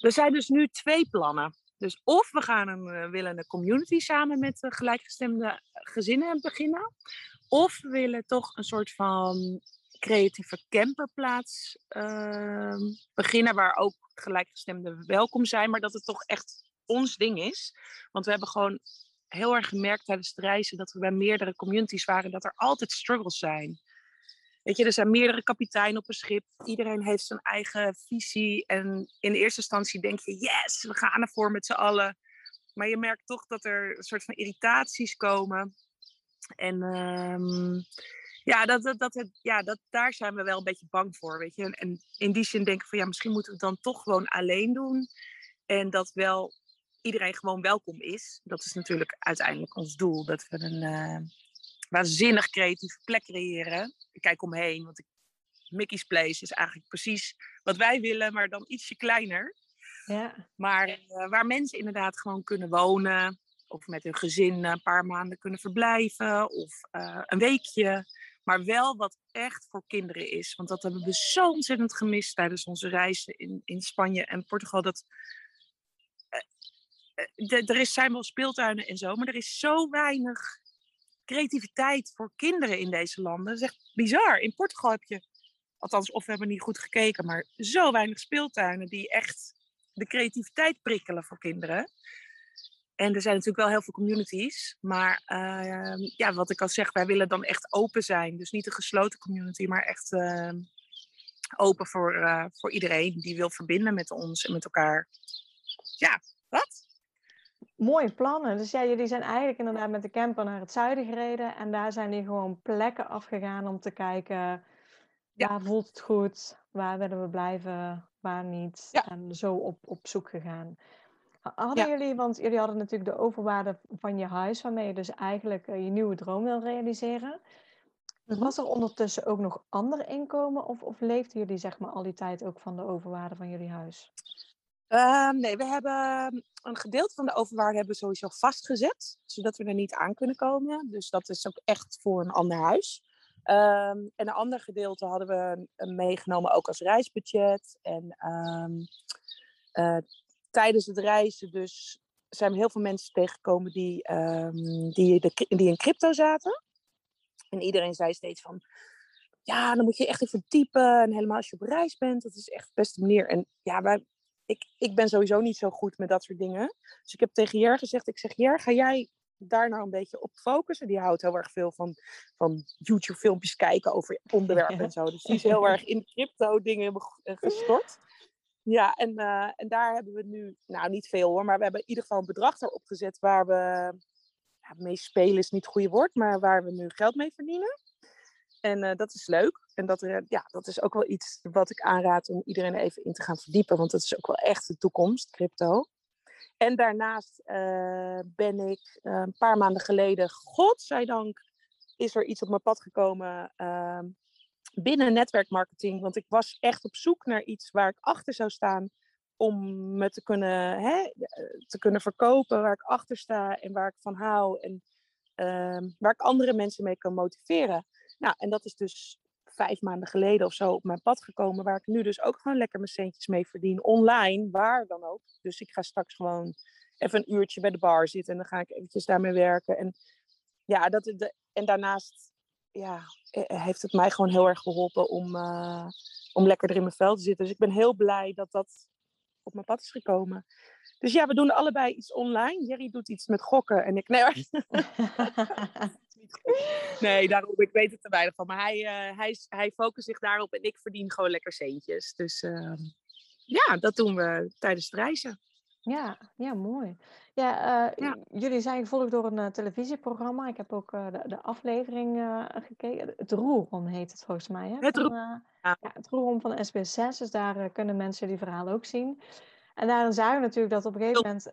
er zijn dus nu twee plannen. Dus of we gaan een, uh, willen een community samen met uh, gelijkgestemde gezinnen beginnen. Of we willen toch een soort van creatieve camperplaats uh, beginnen. Waar ook gelijkgestemden welkom zijn. Maar dat het toch echt ons ding is. Want we hebben gewoon heel erg gemerkt tijdens het reizen dat we bij meerdere communities waren. Dat er altijd struggles zijn. Weet je, er zijn meerdere kapiteinen op een schip. Iedereen heeft zijn eigen visie. En in eerste instantie denk je, yes, we gaan ervoor met z'n allen. Maar je merkt toch dat er een soort van irritaties komen. En um, ja, dat, dat, dat, ja dat, daar zijn we wel een beetje bang voor. Weet je? En, in die zin denken van ja, misschien moeten we het dan toch gewoon alleen doen. En dat wel iedereen gewoon welkom is. Dat is natuurlijk uiteindelijk ons doel. Dat we een uh, waanzinnig creatieve plek creëren. Ik kijk omheen, want ik, Mickey's Place is eigenlijk precies wat wij willen, maar dan ietsje kleiner. Ja. Maar uh, waar mensen inderdaad gewoon kunnen wonen. Of met hun gezin een paar maanden kunnen verblijven. Of uh, een weekje. Maar wel wat echt voor kinderen is. Want dat hebben we zo ontzettend gemist tijdens onze reizen in, in Spanje en Portugal. Dat, uh, er is, zijn wel speeltuinen en zo, maar er is zo weinig creativiteit voor kinderen in deze landen. Dat is echt bizar. In Portugal heb je, althans, of we hebben niet goed gekeken, maar zo weinig speeltuinen die echt de creativiteit prikkelen voor kinderen. En er zijn natuurlijk wel heel veel communities. Maar uh, ja, wat ik al zeg, wij willen dan echt open zijn. Dus niet een gesloten community, maar echt uh, open voor, uh, voor iedereen die wil verbinden met ons en met elkaar. Ja? Mooie plannen. Dus ja, jullie zijn eigenlijk inderdaad met de camper naar het zuiden gereden. En daar zijn die gewoon plekken afgegaan om te kijken. Ja. Waar voelt het goed? Waar willen we blijven? Waar niet? Ja. En zo op, op zoek gegaan. Hadden ja. jullie, want jullie hadden natuurlijk de overwaarde van je huis, waarmee je dus eigenlijk uh, je nieuwe droom wil realiseren. Mm-hmm. Was er ondertussen ook nog ander inkomen of, of leefden jullie zeg maar al die tijd ook van de overwaarde van jullie huis? Uh, nee, we hebben een gedeelte van de overwaarde hebben we sowieso vastgezet, zodat we er niet aan kunnen komen. Dus dat is ook echt voor een ander huis. Um, en een ander gedeelte hadden we meegenomen ook als reisbudget. En uh, tijdens het reizen dus zijn we heel veel mensen tegengekomen die, die, de, die in crypto zaten. En iedereen zei steeds van, ja, dan moet je echt even verdiepen. En helemaal als je op reis bent, dat is echt de beste manier. En ja, wij, ik, ik ben sowieso niet zo goed met dat soort dingen. Dus ik heb tegen Jer gezegd, ik zeg, Jer, ga jij daar nou een beetje op focussen? Die houdt heel erg veel van, van YouTube-filmpjes kijken over onderwerpen en *laughs* zo. Dus die is heel erg in crypto dingen gestort. Ja, en, uh, en daar hebben we nu, nou niet veel hoor, maar we hebben in ieder geval een bedrag erop gezet waar we, ja, mee spelen is niet het goede woord, maar waar we nu geld mee verdienen. En uh, dat is leuk. En dat, ja, dat is ook wel iets wat ik aanraad om iedereen even in te gaan verdiepen, want dat is ook wel echt de toekomst, crypto. En daarnaast ben ik een paar maanden geleden, godzijdank, is er iets op mijn pad gekomen ehm, binnen netwerkmarketing. Want ik was echt op zoek naar iets waar ik achter zou staan om me te kunnen, hè, te kunnen verkopen, waar ik achter sta en waar ik van hou en uh, waar ik andere mensen mee kan motiveren. Nou, en dat is dus vijf maanden geleden of zo op mijn pad gekomen, waar ik nu dus ook gewoon lekker mijn centjes mee verdien, online, waar dan ook. Dus ik ga straks gewoon even een uurtje bij de bar zitten en dan ga ik eventjes daarmee werken. En ja, dat, en daarnaast ja, heeft het mij gewoon heel erg geholpen om, om lekkerder in mijn vel te zitten. Dus ik ben heel blij dat dat op mijn pad is gekomen. Dus ja, we doen allebei iets online. Jerry doet iets met gokken en ik... Nee, *laughs* nee daarom, ik weet het te weinig van. Maar hij, uh, hij, hij focust zich daarop en ik verdien gewoon lekker centjes. Dus uh, ja, dat doen we tijdens het reizen. Ja, ja, mooi. Ja, uh, ja. jullie zijn gevolgd door een televisieprogramma. Ik heb ook de, de, aflevering gekeken. Het Roerom heet het volgens mij. Hè? Het. Ja. het Roerom van SBS6. Dus daar kunnen mensen die verhalen ook zien. En daarin zagen we natuurlijk dat op een gegeven moment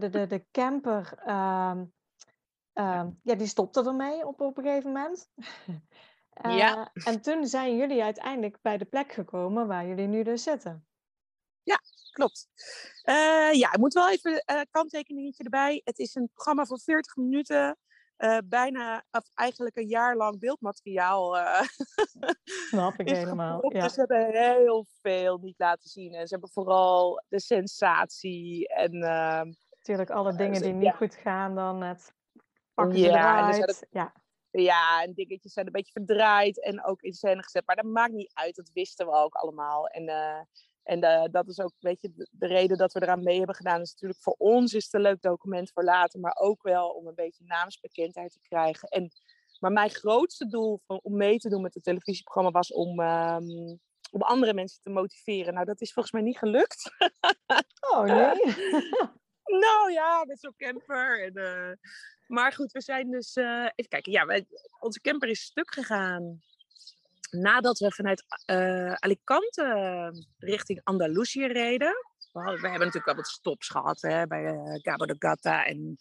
de, de, de camper, uh, ja, die stopte ermee op, op een gegeven moment. *laughs* ja. Eh, en toen zijn jullie uiteindelijk bij de plek gekomen waar jullie nu dus zitten. Ja, klopt. Uh, ja, ik moet wel even een kanttekeningetje erbij. Het is een programma van 40 minuten bijna, of eigenlijk een jaar lang beeldmateriaal. Snap ik *laughs* helemaal. Ja. Dus ze hebben heel veel niet laten zien. En ze hebben vooral de sensatie en. Uh, Natuurlijk, alle dingen die niet ja. goed gaan, dan het pakken ja, eruit. Het, ja. ja, en dingetjes zijn een beetje verdraaid en ook in scène gezet. Maar dat maakt niet uit, dat wisten we ook allemaal. En en uh, dat is ook weet je, de, de, reden dat we eraan mee hebben gedaan. Is natuurlijk voor ons is het een leuk document voor later, maar ook wel om een beetje naamsbekendheid te krijgen. En, maar mijn grootste doel van, om mee te doen met het televisieprogramma was om, um, om andere mensen te motiveren. Nou, dat is volgens mij niet gelukt. Oh nee. *laughs* nou ja, met zo'n camper. En, uh, maar goed, we zijn dus. Uh, even kijken. Ja, onze camper is stuk gegaan nadat we vanuit uh, Alicante richting Andalusië reden. We, we, hebben natuurlijk wel wat stops gehad hè, bij uh, Cabo de Gata en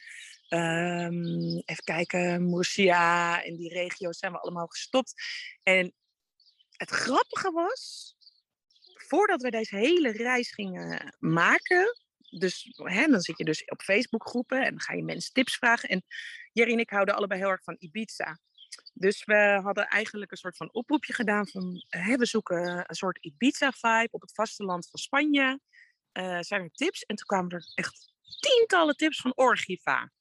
um, even kijken, Murcia. In die regio's zijn we allemaal gestopt. En het grappige was, voordat we deze hele reis gingen maken, dus hè, dan zit je dus op Facebookgroepen en dan ga je mensen tips vragen. En Jerry en ik houden allebei heel erg van Ibiza. Dus we hadden eigenlijk een soort van oproepje gedaan van hè, we zoeken een soort Ibiza-vibe op het vasteland van Spanje. Uh, zijn er tips? En toen kwamen er echt tientallen tips van Orgiva.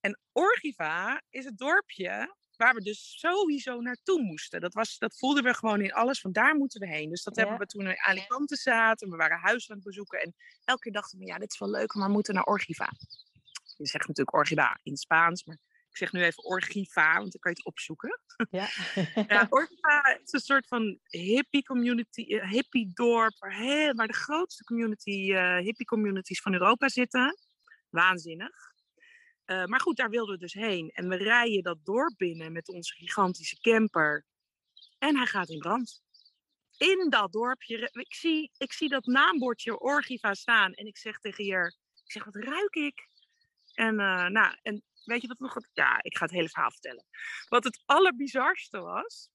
En Orgiva is het dorpje waar we dus sowieso naartoe moesten. Dat, was, dat voelden we gewoon in alles, van daar moeten we heen. Dus dat ja. hebben we toen in Alicante zaten. We waren huis aan het bezoeken. En elke keer dachten we, ja, dit is wel leuk, maar we moeten naar Orgiva. Je zegt natuurlijk Orgiva in Spaans, maar ik zeg nu even Orgiva, want dan kan je het opzoeken. Ja. *laughs* ja Orgiva is een soort van hippie community, uh, hippie dorp, waar, heel, waar de grootste community, uh, hippie communities van Europa zitten. Waanzinnig. Uh, maar goed, daar wilden we dus heen. En we rijden dat dorp binnen met onze gigantische camper. En hij gaat in brand. In dat dorpje. Ik zie, ik zie dat naambordje Orgiva staan. En ik zeg tegen Jer, ik zeg, wat ruik ik? En, nou, en weet je wat nog? Ja, ik ga het hele verhaal vertellen. Wat het allerbizarste was.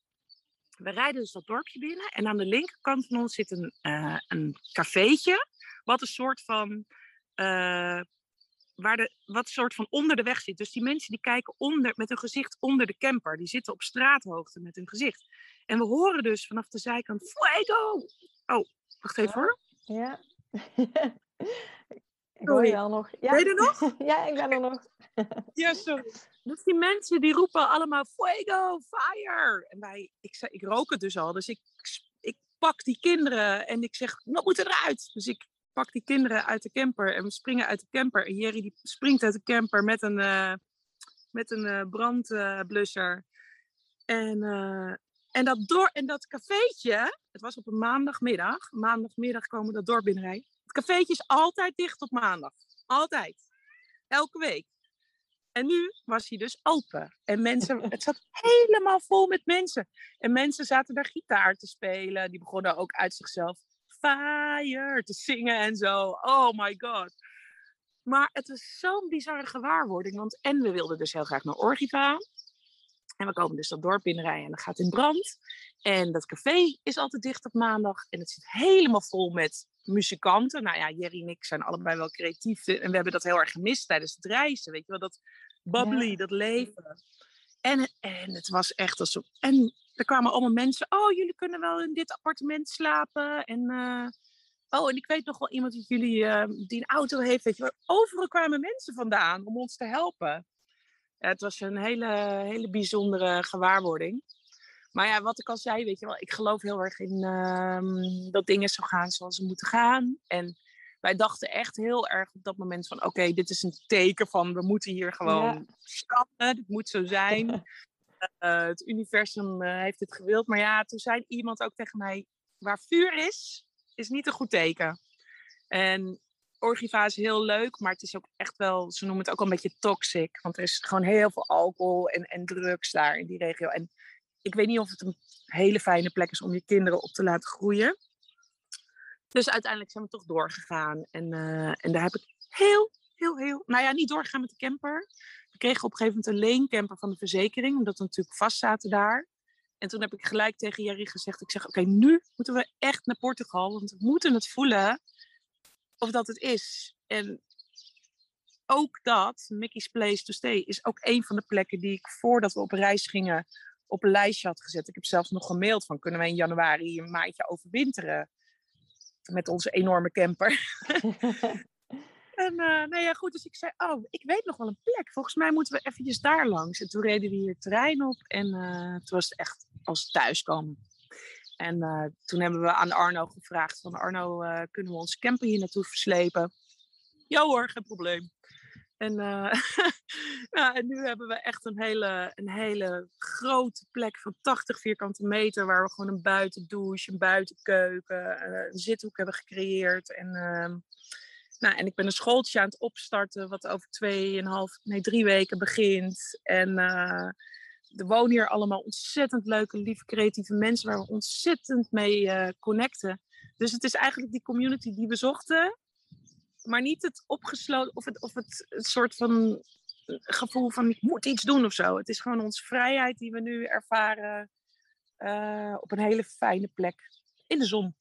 We rijden dus dat dorpje binnen. En aan de linkerkant van ons zit een, uh, een cafeetje. Wat een soort van. Waar de, wat soort van onder de weg zit. Dus die mensen die kijken onder, met hun gezicht onder de camper. Die zitten op straathoogte met hun gezicht. En we horen dus vanaf de zijkant. Fuego! Oh, wacht even hoor. Ja. *laughs* Ik hoor je wel nog. Ja. Ben je er nog? *laughs* ja, ik ben er nog. *laughs* ja, sorry. Dus die mensen die roepen allemaal fuego, fire. En wij, ik, ik rook het dus al. Dus ik, ik pak die kinderen en ik zeg, wat moet eruit? Dus ik pak die kinderen uit de camper en we springen uit de camper. En Jerry die springt uit de camper met een, uh, met een uh, brandblusser. en, uh, en, dat door, en dat cafeetje, het was op een maandagmiddag. Maandagmiddag komen we dat dorp binnenrijden. Het cafeetje is altijd dicht op maandag. Altijd. Elke week. En nu was hij dus open. En mensen, *laughs* het zat helemaal vol met mensen. En mensen zaten daar gitaar te spelen. Die begonnen ook uit zichzelf fire te zingen en zo. Oh my god. Maar het was zo'n bizarre gewaarwording. Want en we wilden dus heel graag naar Orgiva. En we komen dus dat dorp binnenrijden en dat gaat in brand. En dat café is altijd dicht op maandag. En het zit helemaal vol met muzikanten. Nou ja, Jerry en ik zijn allebei wel creatief. En we hebben dat heel erg gemist tijdens het reizen. Weet je wel, dat bubbly, ja. dat leven. En, en het was echt alsof... En er kwamen allemaal mensen. Oh, jullie kunnen wel in dit appartement slapen. En... Uh, Oh, en ik weet nog wel iemand die jullie uh, die een auto heeft. Weet je, overal kwamen mensen vandaan om ons te helpen. Ja, het was een hele, hele bijzondere gewaarwording. Maar ja, wat ik al zei, weet je wel, ik geloof heel erg in ehm, dat dingen zo gaan zoals ze moeten gaan. En wij dachten echt heel erg op dat moment van, oké, dit is een teken van, we moeten hier gewoon Ja. stappen. Dit moet zo zijn. *laughs* Eh, het universum eh, heeft het gewild. Maar ja, toen zei iemand ook tegen mij, waar vuur is, is niet een goed teken. En orgiva is heel leuk, maar het is ook echt wel, ze noemen het ook een beetje toxic. Want er is gewoon heel veel alcohol en, en drugs daar in die regio. En ik weet niet of het een hele fijne plek is om je kinderen op te laten groeien. Dus uiteindelijk zijn we toch doorgegaan. En, eh, en daar heb ik heel, heel, heel... Nou ja, niet doorgegaan met de camper. We kregen op een gegeven moment een leencamper van de verzekering. Omdat we natuurlijk vast zaten daar. En toen heb ik gelijk tegen Jerry gezegd. Ik zeg, oké, nu moeten we echt naar Portugal. Want we moeten het voelen of dat het is. En ook dat, Mickey's Place to Stay, is ook een van de plekken die ik voordat we op reis gingen op een lijstje had gezet. Ik heb zelfs nog gemaild van kunnen we in januari een maandje overwinteren met onze enorme camper. *laughs* en uh, nou ja, goed, dus ik zei, oh, ik weet nog wel een plek. Volgens mij moeten we eventjes daar langs. En toen reden we hier het terrein op en uh, toen was het echt als thuiskomen. En uh, toen hebben we aan Arno gevraagd van Arno, kunnen we onze camper hier naartoe verslepen? Ja hoor, geen probleem. En, *laughs* en nu hebben we echt een hele, een hele grote plek van 80 vierkante meter, waar we gewoon een buitendouche, een buitenkeuken, een zithoek hebben gecreëerd. En, ehm, nou, en ik ben een schooltje aan het opstarten, wat over tweeënhalf, nee, drie weken begint. En uh, er wonen hier allemaal ontzettend leuke, lieve, creatieve mensen waar we ontzettend mee uh, connecten. Dus het is eigenlijk die community die we zochten, maar niet het opgesloten of het, of het, soort van gevoel van ik moet iets doen of zo. Het is gewoon onze vrijheid die we nu ervaren op een hele fijne plek in de zon.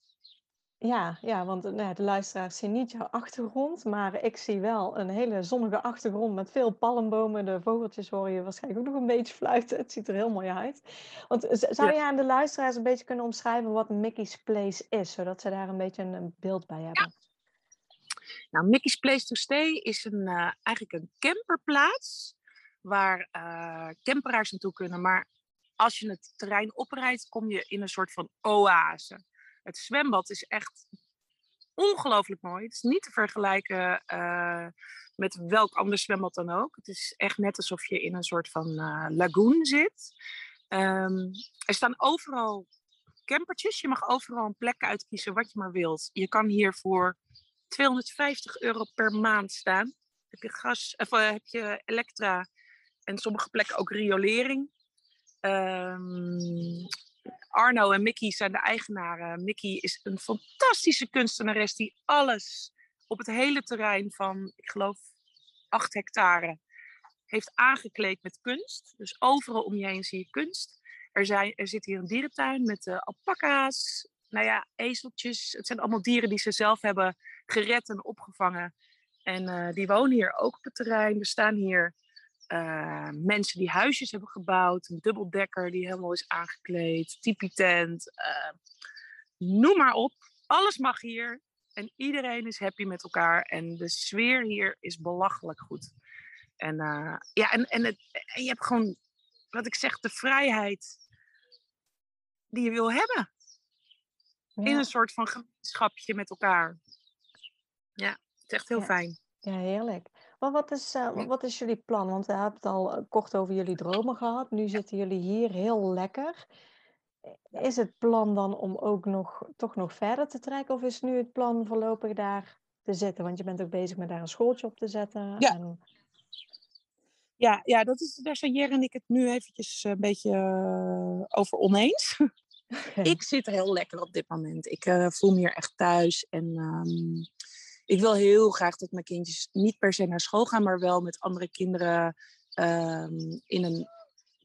Ja, ja want nou, de luisteraars zien niet jouw achtergrond, maar ik zie wel een hele zonnige achtergrond met veel palmbomen. De vogeltjes hoor je waarschijnlijk ook nog een beetje fluiten. Het ziet er heel mooi uit. Want zou je aan de luisteraars een beetje kunnen omschrijven wat Mickey's Place is, zodat ze daar een beetje een beeld bij hebben? Ja. Nou, Mickey's Place to Stay is een, uh, eigenlijk een camperplaats waar uh, camperaars naartoe kunnen. Maar als je het terrein oprijdt, kom je in een soort van oase. Het zwembad is echt ongelooflijk mooi. Het is niet te vergelijken uh, met welk ander zwembad dan ook. Het is echt net alsof je in een soort van lagoon zit. Um, er staan overal campertjes. Je mag overal een plek uitkiezen wat je maar wilt. Je kan hier voor 250 euro per maand staan. Heb je gas, of uh, heb je elektra en sommige plekken ook riolering. Um, Arno en Mickey zijn de eigenaren. Mickey is een fantastische kunstenares die alles op het hele terrein van, ik geloof, 8 hectare heeft aangekleed met kunst. Dus overal om je heen zie je kunst. Er, zijn, er zit hier een dierentuin met uh, alpaca's, nou ja, ezeltjes. Het zijn allemaal dieren die ze zelf hebben gered en opgevangen. En uh, die wonen hier ook op het terrein. Er staan hier uh, mensen die huisjes hebben gebouwd. Een dubbeldekker die helemaal is aangekleed. Tipi-tent. Uh, noem maar op. Alles mag hier. En iedereen is happy met elkaar. En de sfeer hier is belachelijk goed. En, uh, ja, en, en, het, en je hebt gewoon, wat ik zeg, de vrijheid die je wil hebben. Ja. In een soort van gemeenschapje met elkaar. Ja, het is echt heel ja. fijn. Ja, heerlijk. Maar wat is, uh, wat is jullie plan? Want we hebben het al kort over jullie dromen gehad. Nu zitten jullie hier heel lekker. Is het plan dan om ook nog, toch nog verder te trekken? Of is nu het plan voorlopig daar te zitten? Want je bent ook bezig met daar een schooltje op te zetten. Ja. En... Ja, ja dat is, daar zijn Jer en ik het nu eventjes een beetje uh, over oneens. *laughs* ik zit heel lekker op dit moment. Ik uh, voel me hier echt thuis. En um, ik wil heel graag dat mijn kindjes niet per se naar school gaan, maar wel met andere kinderen um, in een.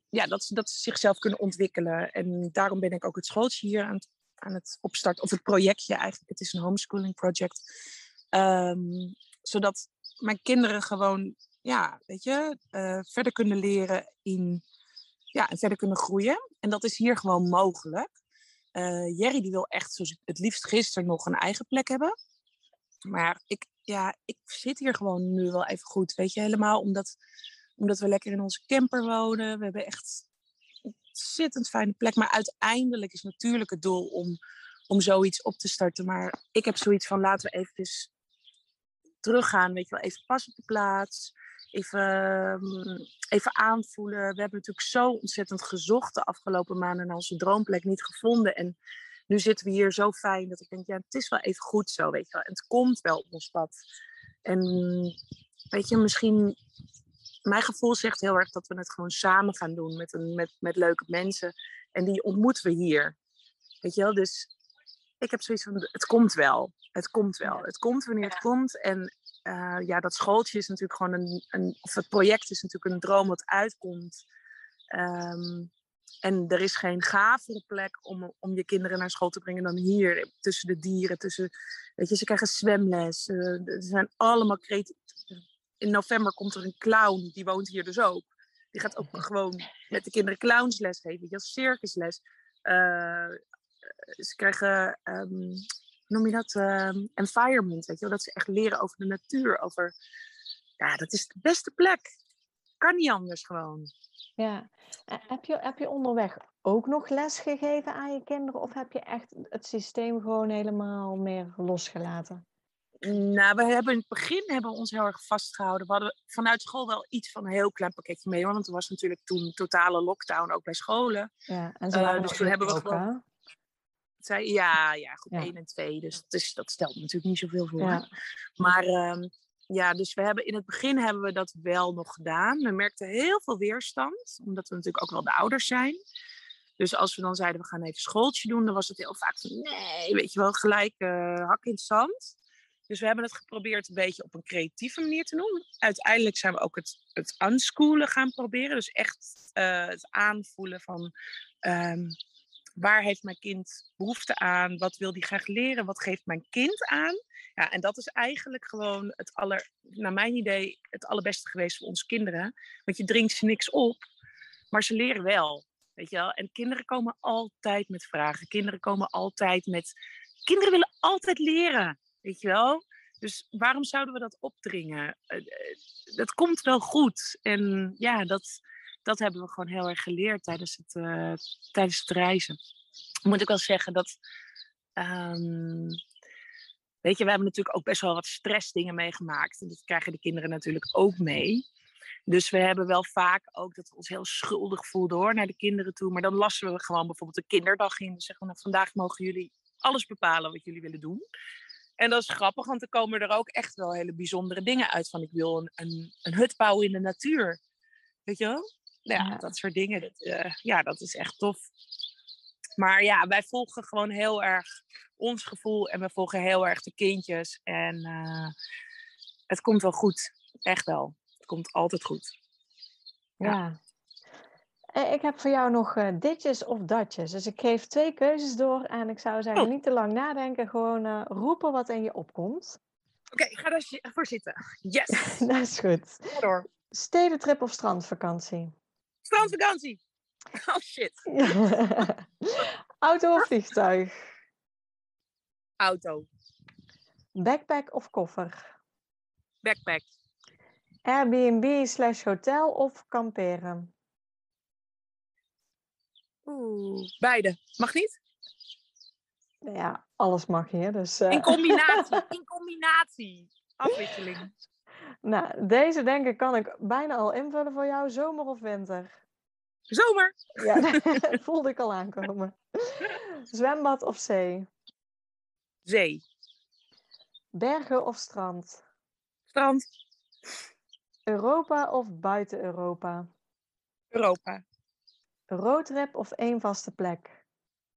Ja, dat dat ze zichzelf kunnen ontwikkelen. En daarom ben ik ook het schooltje hier aan het, aan het opstarten. Of het projectje eigenlijk. Het is een homeschooling project. Um, zodat mijn kinderen gewoon, ja, weet je, uh, verder kunnen leren in. Ja, en verder kunnen groeien. En dat is hier gewoon mogelijk. Uh, Jerry die wil echt zoals het liefst gisteren nog een eigen plek hebben. Maar ik, ja, ik zit hier gewoon nu wel even goed. Weet je, helemaal omdat Omdat we lekker in onze camper wonen. We hebben echt een ontzettend fijne plek. Maar uiteindelijk is natuurlijk het doel om, om zoiets op te starten. Maar ik heb zoiets van laten we eventjes teruggaan. Weet je wel, even pas op de plaats. Even, ehm, even aanvoelen. We hebben natuurlijk zo ontzettend gezocht de afgelopen maanden naar onze droomplek niet gevonden. En nu zitten we hier zo fijn dat ik denk, ja, het is wel even goed zo, weet je wel. En het komt wel op ons pad. En weet je, misschien, mijn gevoel zegt heel erg dat we het gewoon samen gaan doen met, een, met, met leuke mensen. En die ontmoeten we hier. Weet je wel, dus ik heb zoiets van, het komt wel. Het komt wel. Het komt wanneer het komt. En uh, ja, dat schooltje is natuurlijk gewoon een, een, of het project is natuurlijk een droom wat uitkomt. Um, en er is geen gavere plek om, om je kinderen naar school te brengen dan hier. Tussen de dieren, tussen, weet je, ze krijgen zwemles. Uh, er zijn allemaal creatief. In november komt er een clown, die woont hier dus ook. Die gaat ook gewoon met de kinderen clownsles geven, je, als circusles. Uh, ze krijgen um, noem je dat, uh, environment, weet je wel? Dat ze echt leren over de natuur, over, ja, dat is de beste plek. Kan niet anders gewoon. Ja, heb je, heb je onderweg ook nog les gegeven aan je kinderen of heb je echt het systeem gewoon helemaal meer losgelaten? Nou, we hebben in het begin hebben we ons heel erg vastgehouden. We hadden vanuit school wel iets van een heel klein pakketje mee, hoor. Want er was natuurlijk toen totale lockdown ook bij scholen. Ja, en zo uh, dus toen hebben we gewoon zei, ja, ja, groep ja. 1 en 2. Dus, dus dat stelt natuurlijk niet zoveel voor. Ja. Maar um, ja, dus we hebben in het begin hebben we dat wel nog gedaan. We merkten heel veel weerstand, omdat we natuurlijk ook wel de ouders zijn. Dus als we dan zeiden, we gaan even schooltje doen, dan was het heel vaak van, nee, weet je wel, gelijk uh, hak in het zand. Dus we hebben het geprobeerd een beetje op een creatieve manier te doen. Uiteindelijk zijn we ook het, het unschoolen gaan proberen. Dus echt uh, het aanvoelen van um, waar heeft mijn kind behoefte aan? Wat wil die graag leren? Wat geeft mijn kind aan? Ja, en dat is eigenlijk gewoon het aller, naar mijn idee, het allerbeste geweest voor onze kinderen. Want je dringt ze niks op, maar ze leren wel. Weet je wel? En kinderen komen altijd met vragen. Kinderen komen altijd met. Kinderen willen altijd leren. Weet je wel? Dus waarom zouden we dat opdringen? Eh, eh, dat komt wel goed. En ja, dat, dat hebben we gewoon heel erg geleerd tijdens het, uh, tijdens het reizen. Moet ik wel zeggen dat. Um, weet je, we hebben natuurlijk ook best wel wat stressdingen meegemaakt. En dat krijgen de kinderen natuurlijk ook mee. Dus we hebben wel vaak ook dat we ons heel schuldig voelden hoor, naar de kinderen toe. Maar dan lassen we gewoon bijvoorbeeld een kinderdag in. Dan zeggen we, nou, vandaag mogen jullie alles bepalen wat jullie willen doen. En dat is grappig, want er komen er ook echt wel hele bijzondere dingen uit. Van ik wil een, een, een hut bouwen in de natuur. Weet je wel? Nou ja, dat soort dingen. Dat, uh, ja, dat is echt tof. Maar ja, wij volgen gewoon heel erg ons gevoel en we volgen heel erg de kindjes. En uh, het komt wel goed. Echt wel. Het komt altijd goed. Ja. ja. Eh, ik heb voor jou nog uh, ditjes of datjes. Dus ik geef twee keuzes door en ik zou zeggen, oh. niet te lang nadenken. Gewoon uh, roepen wat in je opkomt. Oké, okay, ga daarvoor zitten. Yes! *laughs* dat is goed. Door. Stedentrip of strandvakantie? Strandvakantie. Oh shit. *laughs* Auto of vliegtuig? Auto. Backpack of koffer? Backpack. Airbnb slash hotel of kamperen? Oeh, beide. Mag niet? Ja, alles mag hier. Dus, uh... In combinatie. *laughs* In combinatie. Afwisseling. Nou, deze denk ik kan ik bijna al invullen voor jou. Zomer of winter? Zomer! Ja, dat *laughs* *laughs* voelde ik al aankomen. Zwembad of zee? Zee. Bergen of strand? Strand. Europa of buiten Europa? Europa. Roadtrip of één vaste plek?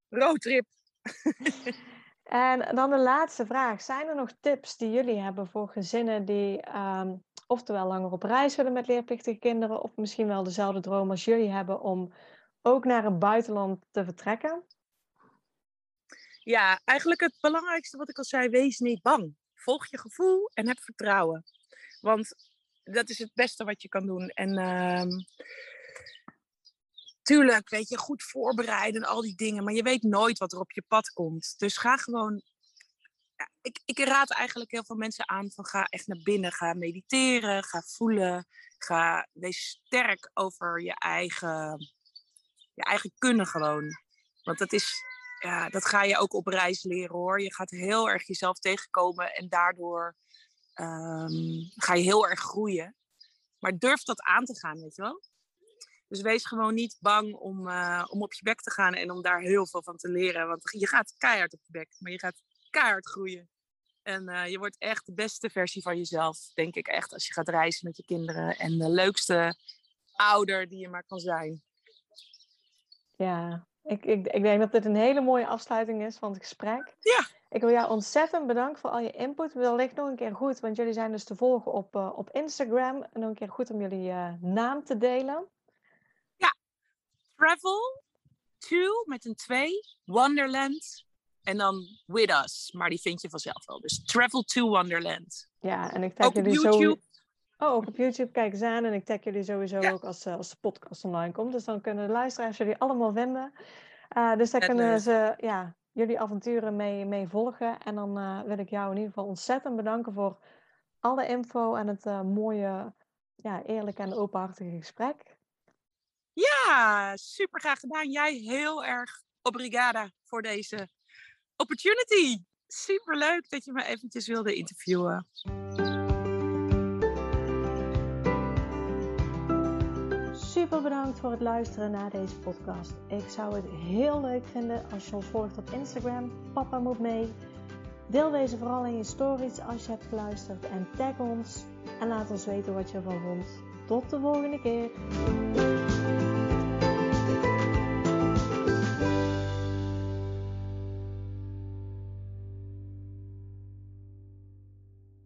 Roadtrip. *laughs* en dan de laatste vraag. Zijn er nog tips die jullie hebben voor gezinnen die um, oftewel langer op reis willen met leerplichtige kinderen, of misschien wel dezelfde droom als jullie hebben om ook naar het buitenland te vertrekken? Ja, eigenlijk het belangrijkste wat ik al zei, wees niet bang. Volg je gevoel en heb vertrouwen. Want dat is het beste wat je kan doen. En uh, tuurlijk, weet je, goed voorbereiden en al die dingen. Maar je weet nooit wat er op je pad komt. Dus ga gewoon ja, ik, ik raad eigenlijk heel veel mensen aan van ga echt naar binnen, ga mediteren, ga voelen, Ga, wees sterk over je eigen, je eigen kunnen gewoon. Want dat is, ja, dat ga je ook op reis leren hoor. Je gaat heel erg jezelf tegenkomen en daardoor ehm, ga je heel erg groeien. Maar durf dat aan te gaan, weet je wel? Dus wees gewoon niet bang om, uh, om op je bek te gaan en om daar heel veel van te leren. Want je gaat keihard op je bek, maar je gaat keihard groeien. En uh, je wordt echt de beste versie van jezelf, denk ik echt, als je gaat reizen met je kinderen. En de leukste ouder die je maar kan zijn. Ja, ik, ik, ik denk dat dit een hele mooie afsluiting is van het gesprek. Ja. Ik wil jou ontzettend bedanken voor al je input. Wellicht nog een keer goed, want jullie zijn dus te volgen op, uh, op Instagram. En nog een keer goed om jullie uh, naam te delen. Travel to met een 2, Wonderland en dan With Us. Maar die vind je vanzelf wel. Dus Travel to Wonderland. Ja, en ik tag jullie YouTube. Zo... Oh, op YouTube. Kijk eens aan. En ik tag jullie sowieso ja. ook als, uh, als de podcast online komt. Dus dan kunnen de luisteraars jullie allemaal vinden. Uh, dus daar en kunnen ze ja, jullie avonturen mee, mee volgen. En dan uh, wil ik jou in ieder geval ontzettend bedanken voor alle info en het mooie, ja, eerlijke en openhartige gesprek. Ja, super graag gedaan. Jij heel erg obrigada voor deze opportunity. Super leuk dat je me eventjes wilde interviewen. Super bedankt voor het luisteren naar deze podcast. Ik zou het heel leuk vinden als je ons volgt op Instagram. Papa moet mee. Deel deze vooral in je stories als je hebt geluisterd en tag ons en laat ons weten wat je ervan vond. Tot de volgende keer.